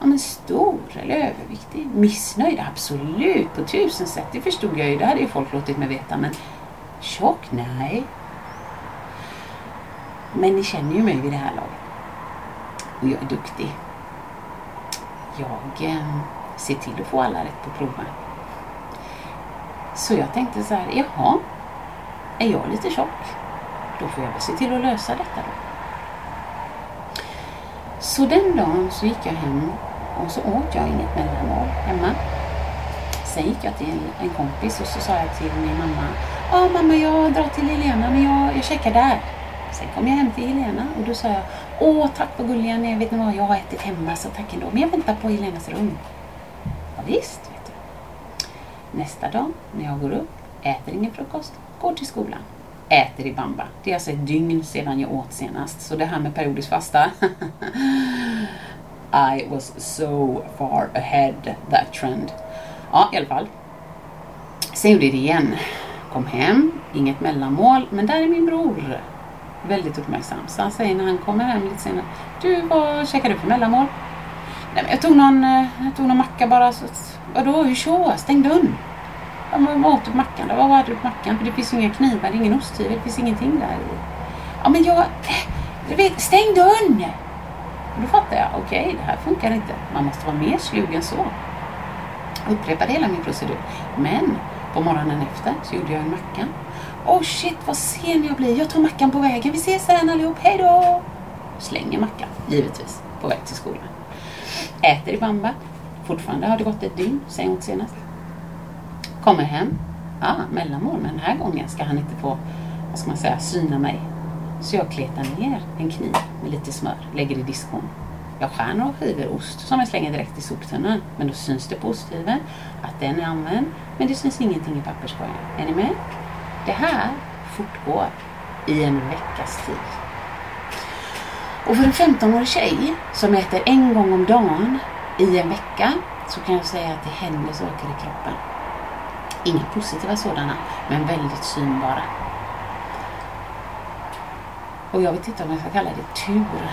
ja, men stor eller överviktig. Missnöjd, absolut, på tusen sätt. Det förstod jag ju. Det hade ju folk låtit mig veta. Men tjock, nej. Men ni känner ju mig vid det här laget. Och jag är duktig. Jag eh, ser till att få alla rätt på proven. Så jag tänkte så här, jaha, är jag lite tjock? Då får jag väl se till att lösa detta då. Så den dagen så gick jag hem och så åt jag inget mellanmål hemma. Sen gick jag till en kompis och så sa jag till min mamma, ja mamma jag drar till Helena men jag, jag checkar där. Sen kom jag hem till Helena och då sa jag, åh tack vad gulliga ni är, vet ni vad, jag har ätit hemma så tack ändå. Men jag väntar på Helenas rum. Ja, visst, vet du. Nästa dag när jag går upp, äter ingen frukost, går till skolan. Äter i bamba. Det är alltså ett dygn sedan jag åt senast. Så det här med periodisk fasta. I was so far ahead that trend. Ja, i alla fall. Sen gjorde jag det igen. Kom hem, inget mellanmål, men där är min bror. Väldigt uppmärksam. Så han säger när han kommer hem lite senare. Du, vad käkar du för mellanmål? Nej, men jag tog någon, eh, jag tog någon macka bara. Så, vadå, hur så? Stäng dörren. Ja, men vad åt du på mackan då? Vad hade du på mackan? För det finns ju inga knivar, det är ingen osthyvel, det finns ingenting där i. Ja, men jag... Eh, du vet, stäng dörren! Och då fattar jag, okej, okay, det här funkar inte. Man måste vara mer slug än så. Jag Upprepade hela min procedur. Men på morgonen efter så gjorde jag en macka. Oh shit, vad sen jag blir. Jag tar mackan på vägen. Vi ses sen allihop. Hej då! Slänger mackan, givetvis, på väg till skolan. Äter i bamba. Fortfarande har det gått ett dygn sen jag åt senast. Kommer hem. Ah, mellanmål, men den här gången ska han inte få, vad ska man säga, syna mig. Så jag kletar ner en kniv med lite smör, lägger i diskon. Jag skär några skivor ost som jag slänger direkt i soptunnan. Men då syns det på osthyveln att den är använd, men det syns ingenting i papperskorgen. Är ni med? Det här fortgår i en veckas tid. Och för en 15-årig tjej som äter en gång om dagen i en vecka så kan jag säga att det händer saker i kroppen. Inga positiva sådana, men väldigt synbara. Och jag vet inte om jag ska kalla det tur.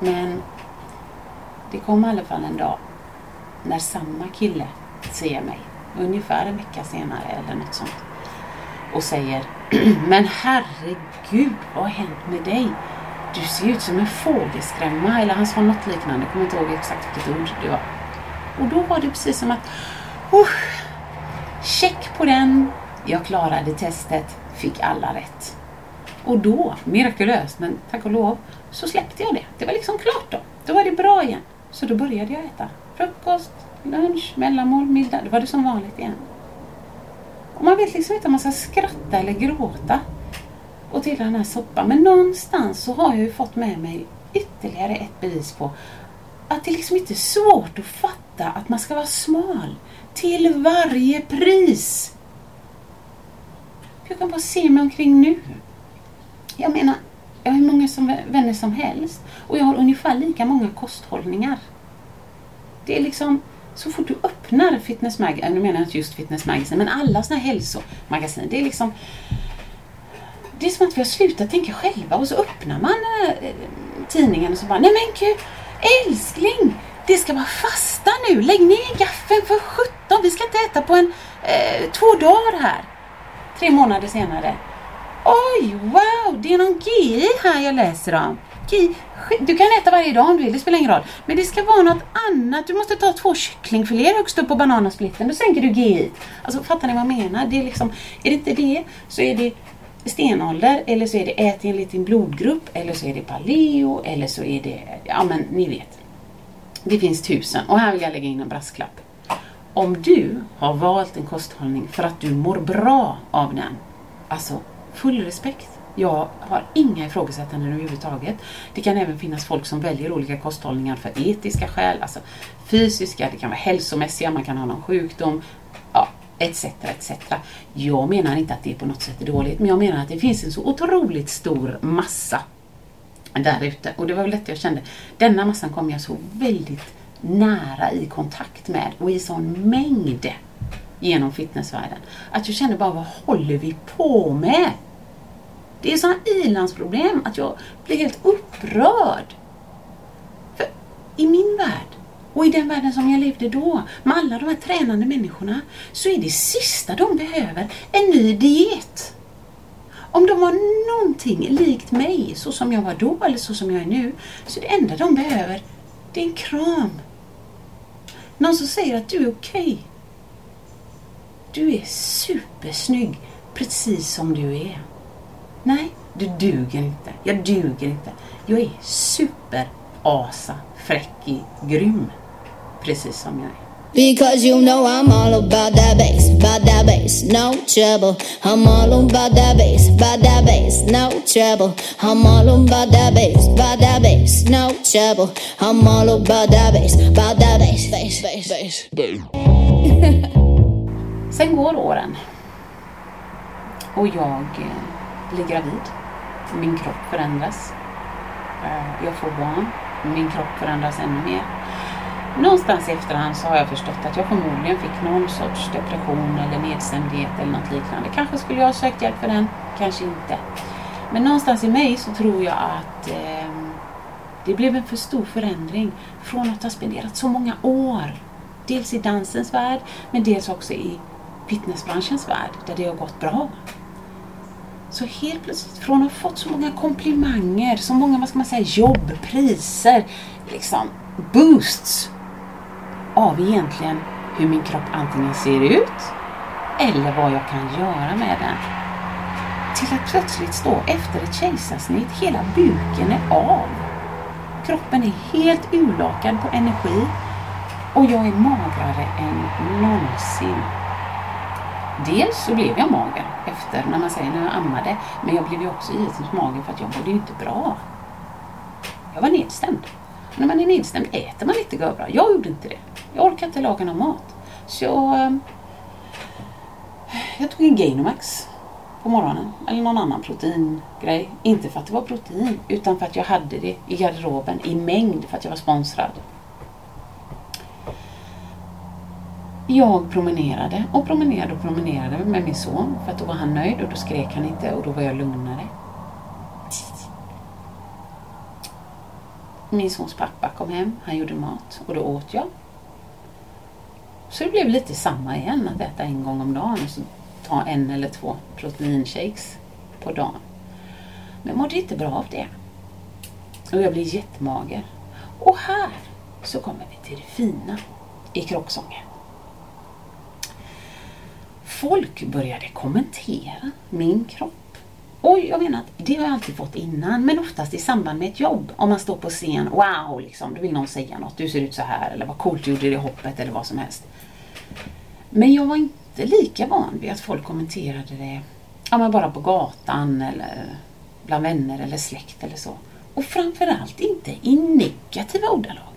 Men det kom i alla fall en dag när samma kille ser mig, ungefär en vecka senare eller något sånt, och säger Men herregud, vad har hänt med dig? Du ser ut som en fågelskrämma, eller han sa något liknande, jag kommer inte ihåg exakt vilket ord det var. Och då var det precis som att, oh, check på den, jag klarade testet, fick alla rätt. Och då, mirakulöst, men tack och lov, så släppte jag det. Det var liksom klart då. Då var det bra igen. Så då började jag äta frukost, lunch, mellanmål, middag. Det var det som vanligt igen. Och man vet liksom inte om man ska skratta eller gråta och till den här soppan. Men någonstans så har jag ju fått med mig ytterligare ett bevis på att det liksom inte är svårt att fatta att man ska vara smal till varje pris. Jag kan bara se mig omkring nu. Jag menar, jag har hur många som, vänner som helst och jag har ungefär lika många kosthållningar. Det är liksom, så fort du öppnar Fitness Magazine, äh, nu menar jag inte just Fitness Magazine, men alla sådana här hälsomagasin, det är liksom det är som att vi har slutat tänka själva och så öppnar man äh, tidningen och så bara, nej men gud, älskling, det ska vara fasta nu, lägg ner gaffeln för 17, vi ska inte äta på en äh, två dagar här. Tre månader senare, Oj, wow, det är någon GI här jag läser om okej, Du kan äta varje dag om du vill, det spelar ingen roll. Men det ska vara något annat. Du måste ta två kycklingfiléer högst upp på bananasplitten. Då sänker du GI. Alltså fattar ni vad jag menar? Det är, liksom, är det inte det så är det stenålder eller så är det ät enligt din blodgrupp eller så är det paleo eller så är det, ja men ni vet. Det finns tusen och här vill jag lägga in en brasklapp. Om du har valt en kosthållning för att du mår bra av den, alltså full respekt. Jag har inga ifrågasättanden överhuvudtaget. Det kan även finnas folk som väljer olika kosthållningar för etiska skäl, alltså fysiska, det kan vara hälsomässiga, man kan ha någon sjukdom, ja, etc. etc. Jag menar inte att det på något sätt är dåligt, men jag menar att det finns en så otroligt stor massa där ute. Och det var väl detta jag kände. Denna massan kom jag så väldigt nära i kontakt med och i sån mängd genom fitnessvärlden. Att jag kände bara, vad håller vi på med? Det är sådana ilandsproblem att jag blir helt upprörd. För i min värld och i den världen som jag levde då, med alla de här tränande människorna, så är det sista de behöver en ny diet. Om de var någonting likt mig, så som jag var då eller så som jag är nu, så det enda de behöver, det är en kram. Någon som säger att du är okej. Du är supersnygg, precis som du är. Nej, du duger inte. Jag duger inte. Jag är super, asa, fräckig, grym. Precis som jag är. Because you know I'm all about that bass, about that bass, no trouble. I'm all about that bass, about that bass, no trouble. I'm all about that bass, about that bass, no trouble. I'm all about that bass, about that bass, bass, bass, bass. Sen går åren. Och jag eh, blir gravid. Min kropp förändras. Eh, jag får barn. Min kropp förändras ännu mer. Någonstans i efterhand så har jag förstått att jag förmodligen fick någon sorts depression eller nedstämdhet eller något liknande. Kanske skulle jag ha sökt hjälp för den, kanske inte. Men någonstans i mig så tror jag att eh, det blev en för stor förändring från att ha spenderat så många år. Dels i dansens värld, men dels också i fitnessbranschens värld där det har gått bra. Så helt plötsligt, från att ha fått så många komplimanger, så många, vad ska man säga, jobb, priser, liksom boosts av egentligen hur min kropp antingen ser ut eller vad jag kan göra med den. Till att plötsligt stå efter ett kejsarsnitt, hela buken är av. Kroppen är helt urlakad på energi och jag är magrare än någonsin. Dels så blev jag mager efter, när man säger när jag ammade, men jag blev ju också givetvis mager för att jag mådde ju inte bra. Jag var nedstämd. Och när man är nedstämd äter man lite bra. Jag gjorde inte det. Jag orkade inte laga någon mat. Så jag, jag tog en Gainomax på morgonen. Eller någon annan proteingrej. Inte för att det var protein, utan för att jag hade det i garderoben i mängd för att jag var sponsrad. Jag promenerade och promenerade och promenerade med min son för att då var han nöjd och då skrek han inte och då var jag lugnare. Min sons pappa kom hem, han gjorde mat och då åt jag. Så det blev lite samma igen, att äta en gång om dagen och så ta en eller två proteinshakes på dagen. Men jag mådde inte bra av det. Och jag blev jättemager. Och här så kommer vi till det fina i krocksången. Folk började kommentera min kropp. Och jag menar att det har jag alltid fått innan, men oftast i samband med ett jobb. Om man står på scen, wow, liksom, då vill någon säga något. Du ser ut så här, eller vad coolt du gjorde det hoppet, eller vad som helst. Men jag var inte lika van vid att folk kommenterade det ja, men bara på gatan, eller bland vänner eller släkt eller så. Och framförallt inte i negativa ordalag.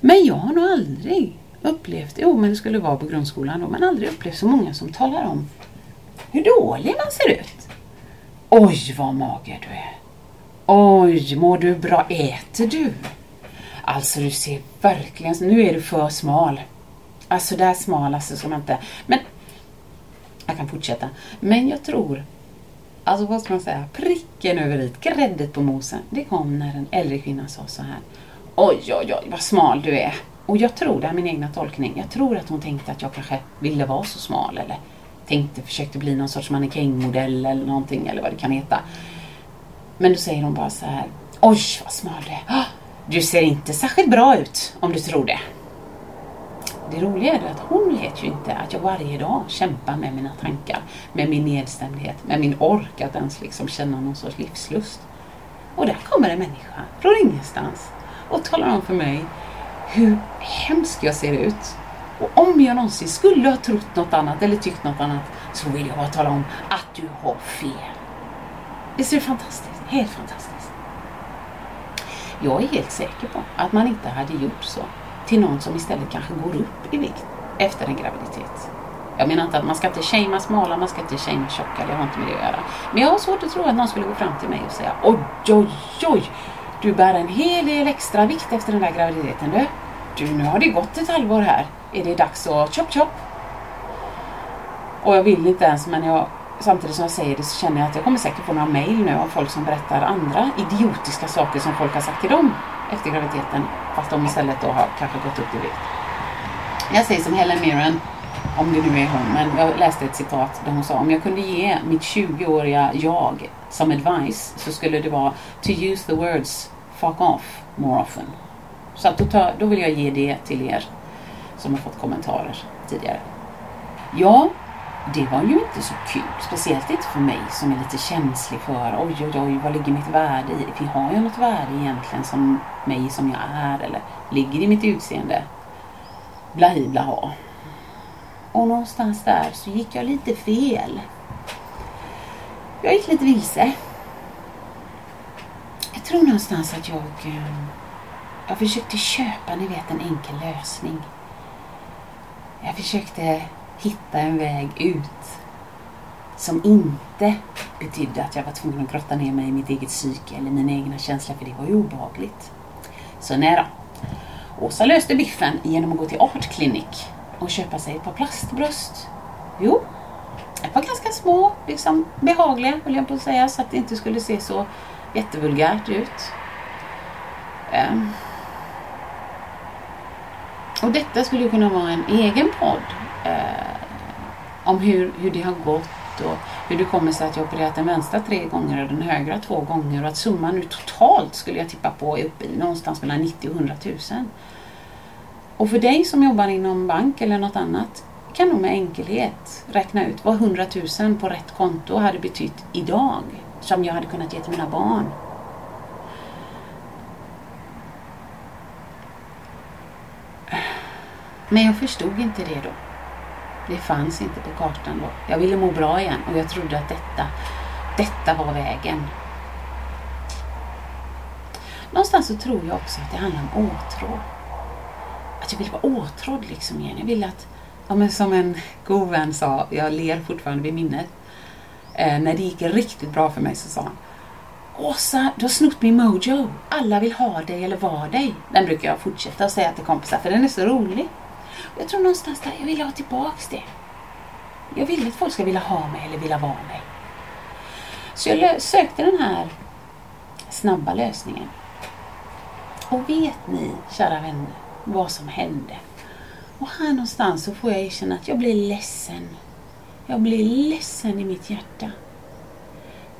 Men jag har nog aldrig upplevt, jo men det skulle vara på grundskolan då, men aldrig upplevt så många som talar om hur dålig man ser ut. Oj vad mager du är. Oj, mår du bra? Äter du? Alltså du ser verkligen, nu är du för smal. Alltså där smal alltså som inte, men jag kan fortsätta. Men jag tror, alltså vad ska man säga, pricken över i, gräddet på mosen. Det kom när en äldre kvinna sa så här. Oj, oj, oj, vad smal du är. Och jag tror, det är min egna tolkning, jag tror att hon tänkte att jag kanske ville vara så smal eller tänkte, försökte bli någon sorts mannekängmodell eller någonting eller vad det kan heta. Men då säger hon bara så här. Oj, vad smal du är. Ah, du ser inte särskilt bra ut om du tror det. Det roliga är att hon vet ju inte att jag varje dag kämpar med mina tankar, med min nedstämdhet, med min ork att ens liksom känna någon sorts livslust. Och där kommer en människa från ingenstans och talar om för mig hur hemskt jag ser ut. Och om jag någonsin skulle ha trott något annat eller tyckt något annat så vill jag bara tala om att du har fel. Visst är det fantastiskt? Helt fantastiskt. Jag är helt säker på att man inte hade gjort så till någon som istället kanske går upp i vikt efter en graviditet. Jag menar inte att man ska inte shamea smala, man ska inte shamea tjocka, det har inte med det att göra. Men jag har svårt att tro att någon skulle gå fram till mig och säga oj, oj, oj, du bär en hel del extra vikt efter den där graviditeten du. Du, nu har det gått ett halvår här. Är det dags att chop chop? Och jag vill inte ens, men jag, samtidigt som jag säger det så känner jag att jag kommer säkert få några mail nu av folk som berättar andra idiotiska saker som folk har sagt till dem efter graviditeten. Fast de istället då har kanske gått upp i vikt. Jag säger som Helen Mirren, om det nu är hon, men jag läste ett citat där hon sa om jag kunde ge mitt 20-åriga jag som advice så skulle det vara to use the words fuck off more often. Så att då, tar, då vill jag ge det till er som har fått kommentarer tidigare. Ja, det var ju inte så kul. Speciellt inte för mig som är lite känslig för oj, oj, oj, vad ligger mitt värde i? För har jag något värde egentligen som mig som jag är? Eller ligger i mitt utseende? Blahi blaha. Och någonstans där så gick jag lite fel. Jag gick lite vilse. Jag tror någonstans att jag... Ehm, jag försökte köpa, ni vet, en enkel lösning. Jag försökte hitta en väg ut som inte betydde att jag var tvungen att grotta ner mig i mitt eget psyke eller mina egna känslor, för det var ju obehagligt. Så nej då. Åsa löste biffen genom att gå till Art Clinic och köpa sig ett par plastbröst. Jo, ett par ganska små, liksom behagliga höll jag på att säga, så att det inte skulle se så jättevulgärt ut. Um. Och detta skulle ju kunna vara en egen podd eh, om hur, hur det har gått och hur det kommer sig att jag opererat den vänstra tre gånger och den högra två gånger och att summan nu totalt skulle jag tippa på är uppe i någonstans mellan 90 och 100 000. Och för dig som jobbar inom bank eller något annat kan du med enkelhet räkna ut vad 100 000 på rätt konto hade betytt idag som jag hade kunnat ge till mina barn. Men jag förstod inte det då. Det fanns inte på kartan då. Jag ville må bra igen och jag trodde att detta, detta var vägen. Någonstans så tror jag också att det handlar om åtrå. Att jag ville vara åtrådd liksom igen. Jag ville att, ja, men som en god vän sa, jag ler fortfarande vid minnet. Eh, när det gick riktigt bra för mig så sa han Åsa, du har snott min mojo. Alla vill ha dig eller vara dig. Den brukar jag fortsätta att säga till kompisar för den är så rolig. Jag tror någonstans där jag vill ha tillbaks det. Jag vill att folk ska vilja ha mig eller vilja vara mig. Så jag sökte den här snabba lösningen. Och vet ni, kära vänner, vad som hände? Och här någonstans så får jag erkänna att jag blir ledsen. Jag blir ledsen i mitt hjärta.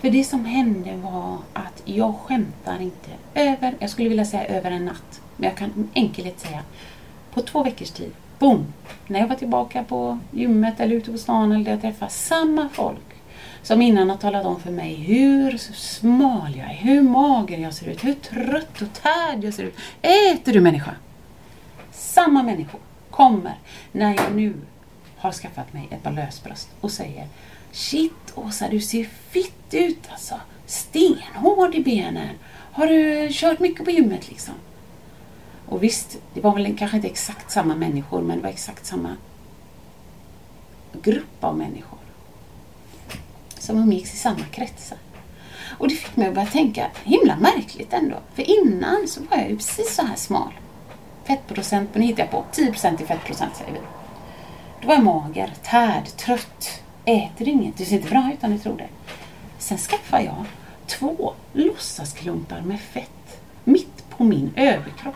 För det som hände var att jag skämtar inte över, jag skulle vilja säga över en natt, men jag kan enkelt enkelhet säga på två veckors tid, boom! När jag var tillbaka på gymmet eller ute på stan eller där jag träffade samma folk som innan har talat om för mig hur smal jag är, hur mager jag ser ut, hur trött och tärd jag ser ut. Äter du människa? Samma människor kommer när jag nu har skaffat mig ett par lösbröst och säger Shit Åsa, du ser fitt ut alltså. Stenhård i benen. Har du kört mycket på gymmet liksom? Och visst, det var väl kanske inte exakt samma människor, men det var exakt samma grupp av människor. Som umgicks i samma kretsar. Och det fick mig att börja tänka, himla märkligt ändå. För innan så var jag ju precis så här smal. Fettprocent, nu hittar jag på, 10% i fettprocent säger vi. Då var jag mager, tärd, trött, äter inget, du ser inte bra ut om du tror det. Sen skaffade jag två låtsasklumpar med fett mitt på min överkropp.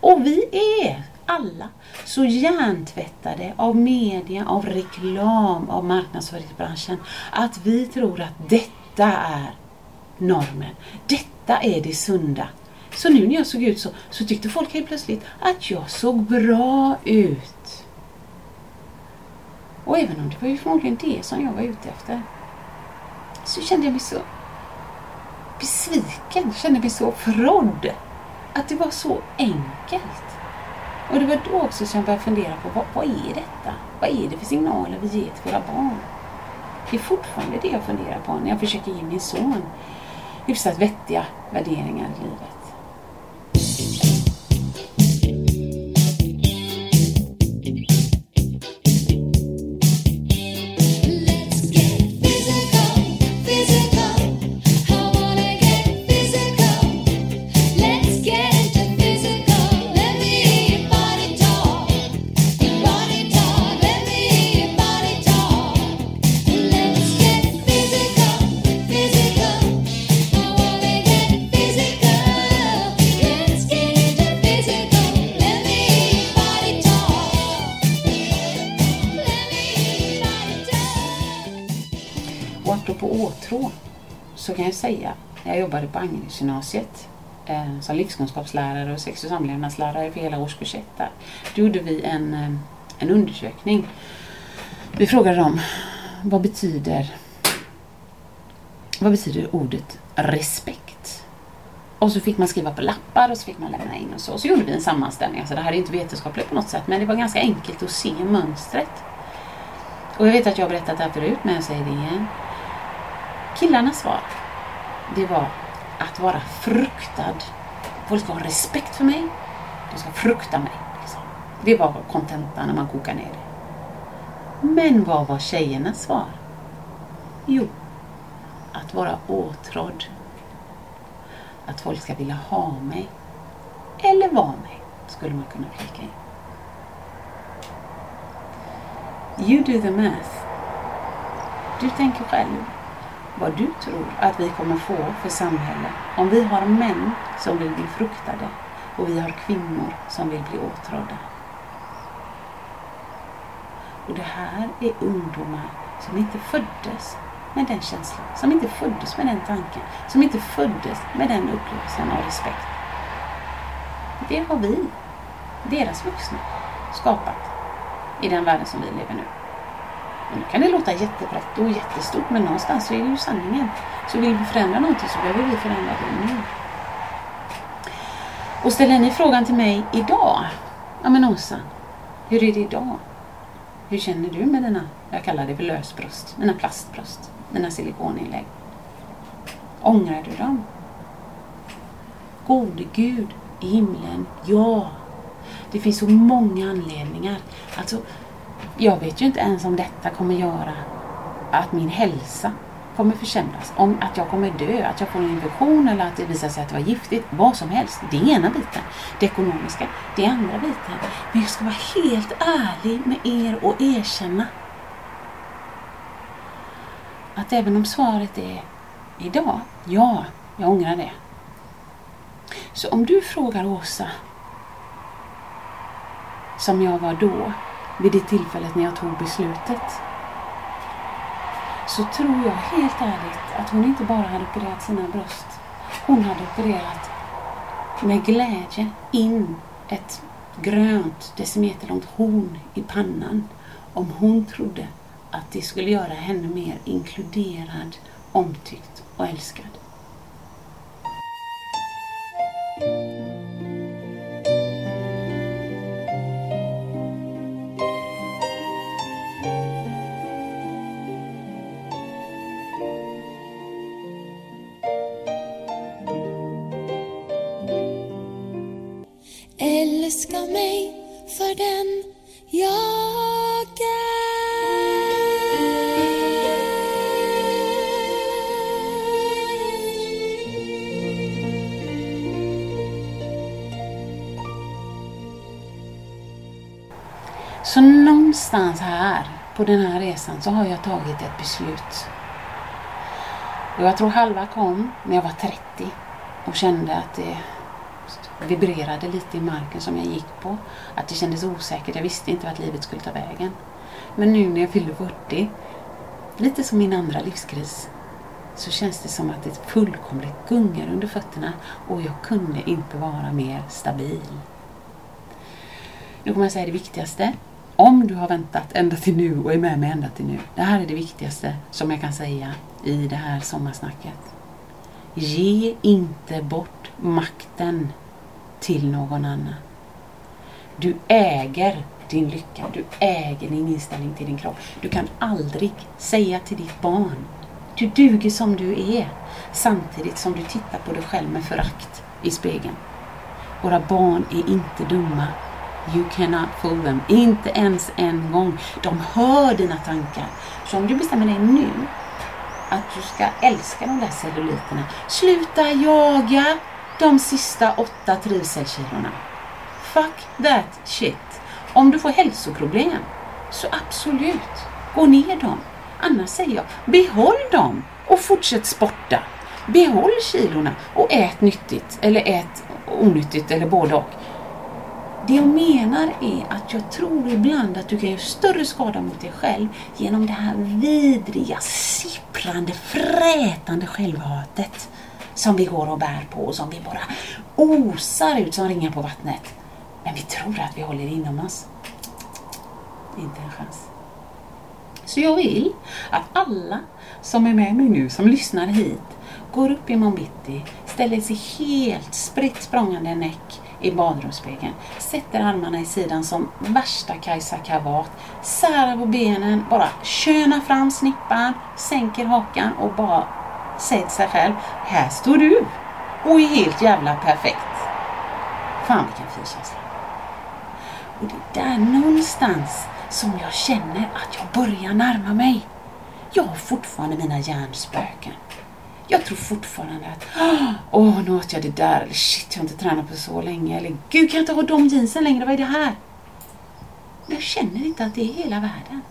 Och vi är alla så hjärntvättade av media, av reklam, av marknadsföringsbranschen att vi tror att detta är normen. Detta är det sunda. Så nu när jag såg ut så, så tyckte folk helt plötsligt att jag såg bra ut. Och även om det var ju förmodligen det som jag var ute efter så kände jag mig så besviken, kände mig så förrådd. Att det var så enkelt. Och det var då också som jag började fundera på vad, vad är detta? Vad är det för signaler vi ger till våra barn? Det är fortfarande det jag funderar på när jag försöker ge min son hyfsat vettiga värderingar i livet. Åtrå så kan jag säga, när jag jobbade på Agnesgymnasiet eh, som livskunskapslärare och sex och samlevnadslärare för hela årskurs 1 där. Då gjorde vi en, eh, en undersökning. Vi frågade dem, vad betyder, vad betyder ordet respekt? Och så fick man skriva på lappar och så fick man lämna in och så. Och så gjorde vi en sammanställning. Alltså det här är inte vetenskapligt på något sätt men det var ganska enkelt att se mönstret. Och jag vet att jag har berättat det här förut men jag säger det igen. Killarnas svar, det var att vara fruktad. Folk ska ha respekt för mig. De ska frukta mig. Liksom. Det var kontentan när man kokar ner det. Men vad var tjejernas svar? Jo, att vara åtrådd. Att folk ska vilja ha mig. Eller vara mig, skulle man kunna flika in. You do the math. Du tänker själv vad du tror att vi kommer få för samhälle om vi har män som vill bli fruktade och vi har kvinnor som vill bli åtrådda. Och det här är ungdomar som inte föddes med den känslan, som inte föddes med den tanken, som inte föddes med den upplevelsen av respekt. Det har vi, deras vuxna, skapat i den världen som vi lever nu. Och nu kan det låta jättebrett och jättestort men någonstans så är det ju sanningen. Så vill vi förändra någonting så behöver vi förändra det nu. Och ställer ni frågan till mig idag? Ja men Åsa, hur är det idag? Hur känner du med dina, jag kallar det för lösbröst, dina plastbröst, dina silikoninlägg? Ångrar du dem? Gode Gud i himlen, ja. Det finns så många anledningar. Alltså, jag vet ju inte ens om detta kommer göra att min hälsa kommer försämras. Om att jag kommer dö, att jag får en infektion eller att det visar sig att det var giftigt. Vad som helst. Det är ena biten. Det ekonomiska, det är andra biten. Men jag ska vara helt ärlig med er och erkänna att även om svaret är idag, ja, jag ångrar det. Så om du frågar Åsa, som jag var då, vid det tillfället när jag tog beslutet, så tror jag helt ärligt att hon inte bara hade opererat sina bröst. Hon hade opererat med glädje in ett grönt decimeterlångt horn i pannan om hon trodde att det skulle göra henne mer inkluderad, omtyckt och älskad. Den här resan så har jag tagit ett beslut. Och jag tror halva kom när jag var 30 och kände att det vibrerade lite i marken som jag gick på. Att det kändes osäkert. Jag visste inte vart livet skulle ta vägen. Men nu när jag fyllde 40, lite som min andra livskris, så känns det som att det fullkomligt gungar under fötterna och jag kunde inte vara mer stabil. Nu kommer jag säga det viktigaste. Om du har väntat ända till nu och är med mig ända till nu. Det här är det viktigaste som jag kan säga i det här sommarsnacket. Ge inte bort makten till någon annan. Du äger din lycka, du äger din inställning till din kropp. Du kan aldrig säga till ditt barn, du duger som du är, samtidigt som du tittar på dig själv med förakt i spegeln. Våra barn är inte dumma. You cannot fool them. Inte ens en gång. De hör dina tankar. Så om du bestämmer dig nu att du ska älska de där celluliterna, sluta jaga de sista åtta trivselkilorna. Fuck that shit. Om du får hälsoproblem, så absolut, gå ner dem. Annars säger jag, behåll dem och fortsätt sporta. Behåll kilorna och ät nyttigt eller ät onyttigt eller både och. Det jag menar är att jag tror ibland att du kan göra större skada mot dig själv genom det här vidriga, sipprande, frätande självhatet som vi går och bär på och som vi bara osar ut som ringar på vattnet. Men vi tror att vi håller det inom oss. Inte en chans. Så jag vill att alla som är med mig nu, som lyssnar hit, går upp i bitti, ställer sig helt spritt språngande näck i badrumsspegeln, sätter armarna i sidan som värsta Kajsa Kavat, särar på benen, bara könar fram snippan, sänker hakan och bara säger till sig själv, här står du och är helt jävla perfekt. Fan vilken fin känsla. Och det är där någonstans som jag känner att jag börjar närma mig. Jag har fortfarande mina hjärnspöken. Jag tror fortfarande att åh, nu åt jag det där, eller shit, jag har inte tränat på så länge, eller gud, kan jag inte ha de jeansen längre, vad är det här? Jag känner inte att det är hela världen.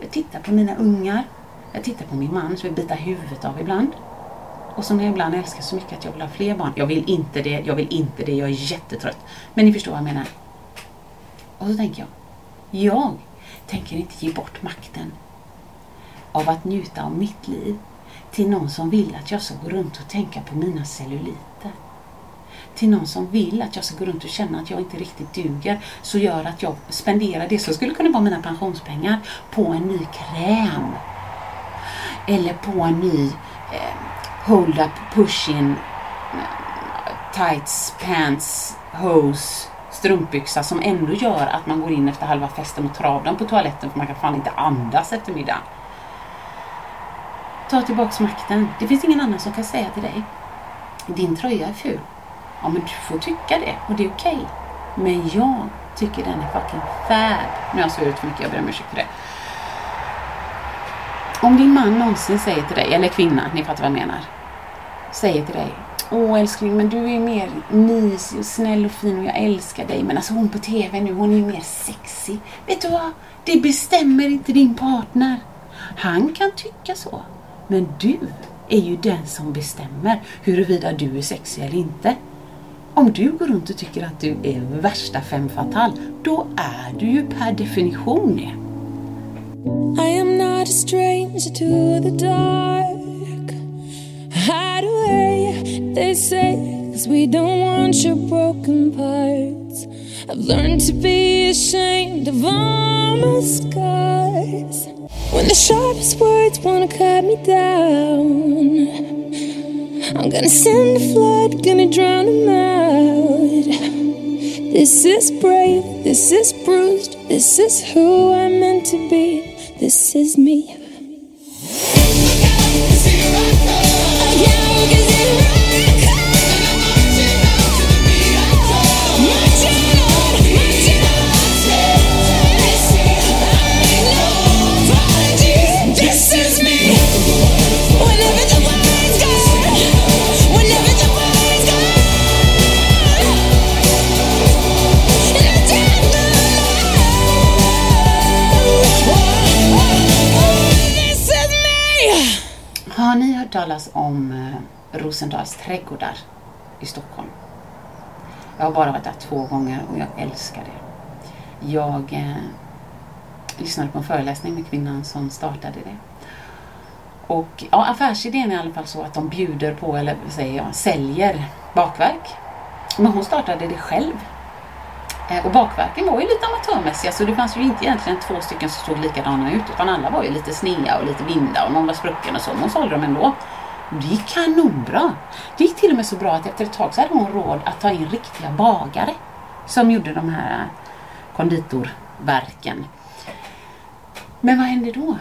Jag tittar på mina ungar, jag tittar på min man som jag bita huvudet av ibland. Och som jag ibland älskar så mycket att jag vill ha fler barn. Jag vill inte det, jag vill inte det, jag är jättetrött. Men ni förstår vad jag menar. Och så tänker jag, jag tänker inte ge bort makten av att njuta av mitt liv till någon som vill att jag ska gå runt och tänka på mina celluliter. Till någon som vill att jag ska gå runt och känna att jag inte riktigt duger, så gör att jag spenderar det som skulle kunna vara mina pensionspengar på en ny kräm. Eller på en ny eh, hold up push-in tights, pants, hose, strumpbyxa som ändå gör att man går in efter halva festen och trav på toaletten för man kan fan inte andas efter middagen. Ta tillbaks makten. Det finns ingen annan som kan säga till dig. Din tröja är ful. Ja, men du får tycka det och det är okej. Okay. Men jag tycker den är fucking fab. Nu har jag svurit för mycket, jag ber om ursäkt för det. Om din man någonsin säger till dig, eller kvinna, ni fattar vad jag menar. Säger till dig. Åh älskling, men du är mer mysig och snäll och fin och jag älskar dig. Men alltså hon på TV nu, hon är ju mer sexig. Vet du vad? Det bestämmer inte din partner. Han kan tycka så. Men du är ju den som bestämmer huruvida du är sexig eller inte. Om du går runt och tycker att du är värsta femme fatale, då är du ju per definition det. I am not a stranger to the dark. Hide away, they say, cause we don't want your broken parts. I've learned to be ashamed of all my scars. When the sharpest words wanna cut me down, I'm gonna send a flood, gonna drown them out. This is brave, this is bruised, this is who I'm meant to be, this is me. Hört talas om eh, Rosendals trädgårdar i Stockholm? Jag har bara varit där två gånger och jag älskar det. Jag eh, lyssnade på en föreläsning med kvinnan som startade det. Och ja, affärsidén är i alla fall så att de bjuder på, eller vad säger jag, säljer bakverk. Men hon startade det själv. Eh, och bakverken var ju lite amatörmässiga så det fanns ju inte egentligen två stycken som såg likadana ut utan alla var ju lite snea och lite vinda och någon var sprucken och så. Men hon sålde dem ändå. Och Det gick kanonbra. Det gick till och med så bra att efter ett tag så hade hon råd att ta in riktiga bagare som gjorde de här konditorverken. Men vad hände då?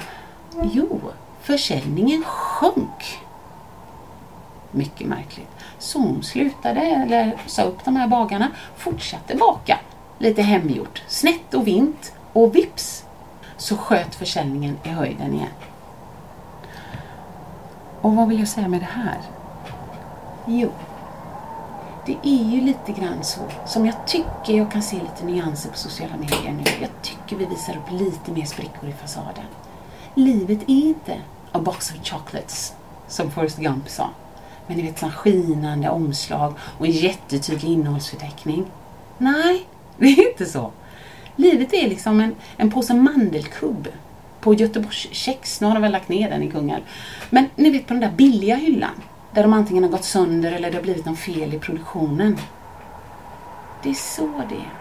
Jo, försäljningen sjönk. Mycket märkligt. Så hon slutade, eller sa upp de här bagarna, fortsatte baka lite hemgjort, snett och vint och vips så sköt försäljningen i höjden igen. Och vad vill jag säga med det här? Jo, det är ju lite grann så som jag tycker jag kan se lite nyanser på sociala medier nu. Jag tycker vi visar upp lite mer sprickor i fasaden. Livet är inte a box of chocolates, som Forrest Gump sa. Men ni vet, sån skinande omslag och en jättetydlig innehållsförteckning. Nej, det är inte så. Livet är liksom en, en påse mandelkubb på Göteborgs kex. Nu har de väl lagt ner den i Kungälv. Men ni vet på den där billiga hyllan. Där de antingen har gått sönder eller det har blivit någon fel i produktionen. Det är så det är.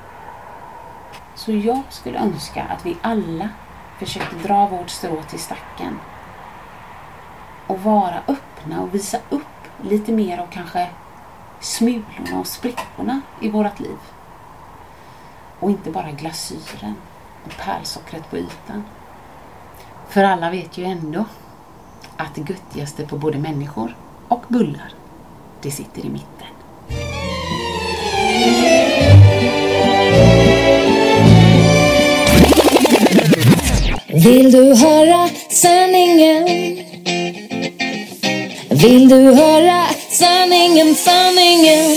Så jag skulle önska att vi alla försökte dra vårt strå till stacken. Och vara öppna och visa upp lite mer av kanske smulorna och sprickorna i vårt liv. Och inte bara glasyren och pärlsockret på ytan. För alla vet ju ändå att det göttigaste på både människor och bullar, det sitter i mitten. Vill du höra sanningen? Vill du höra sanningen, sanningen?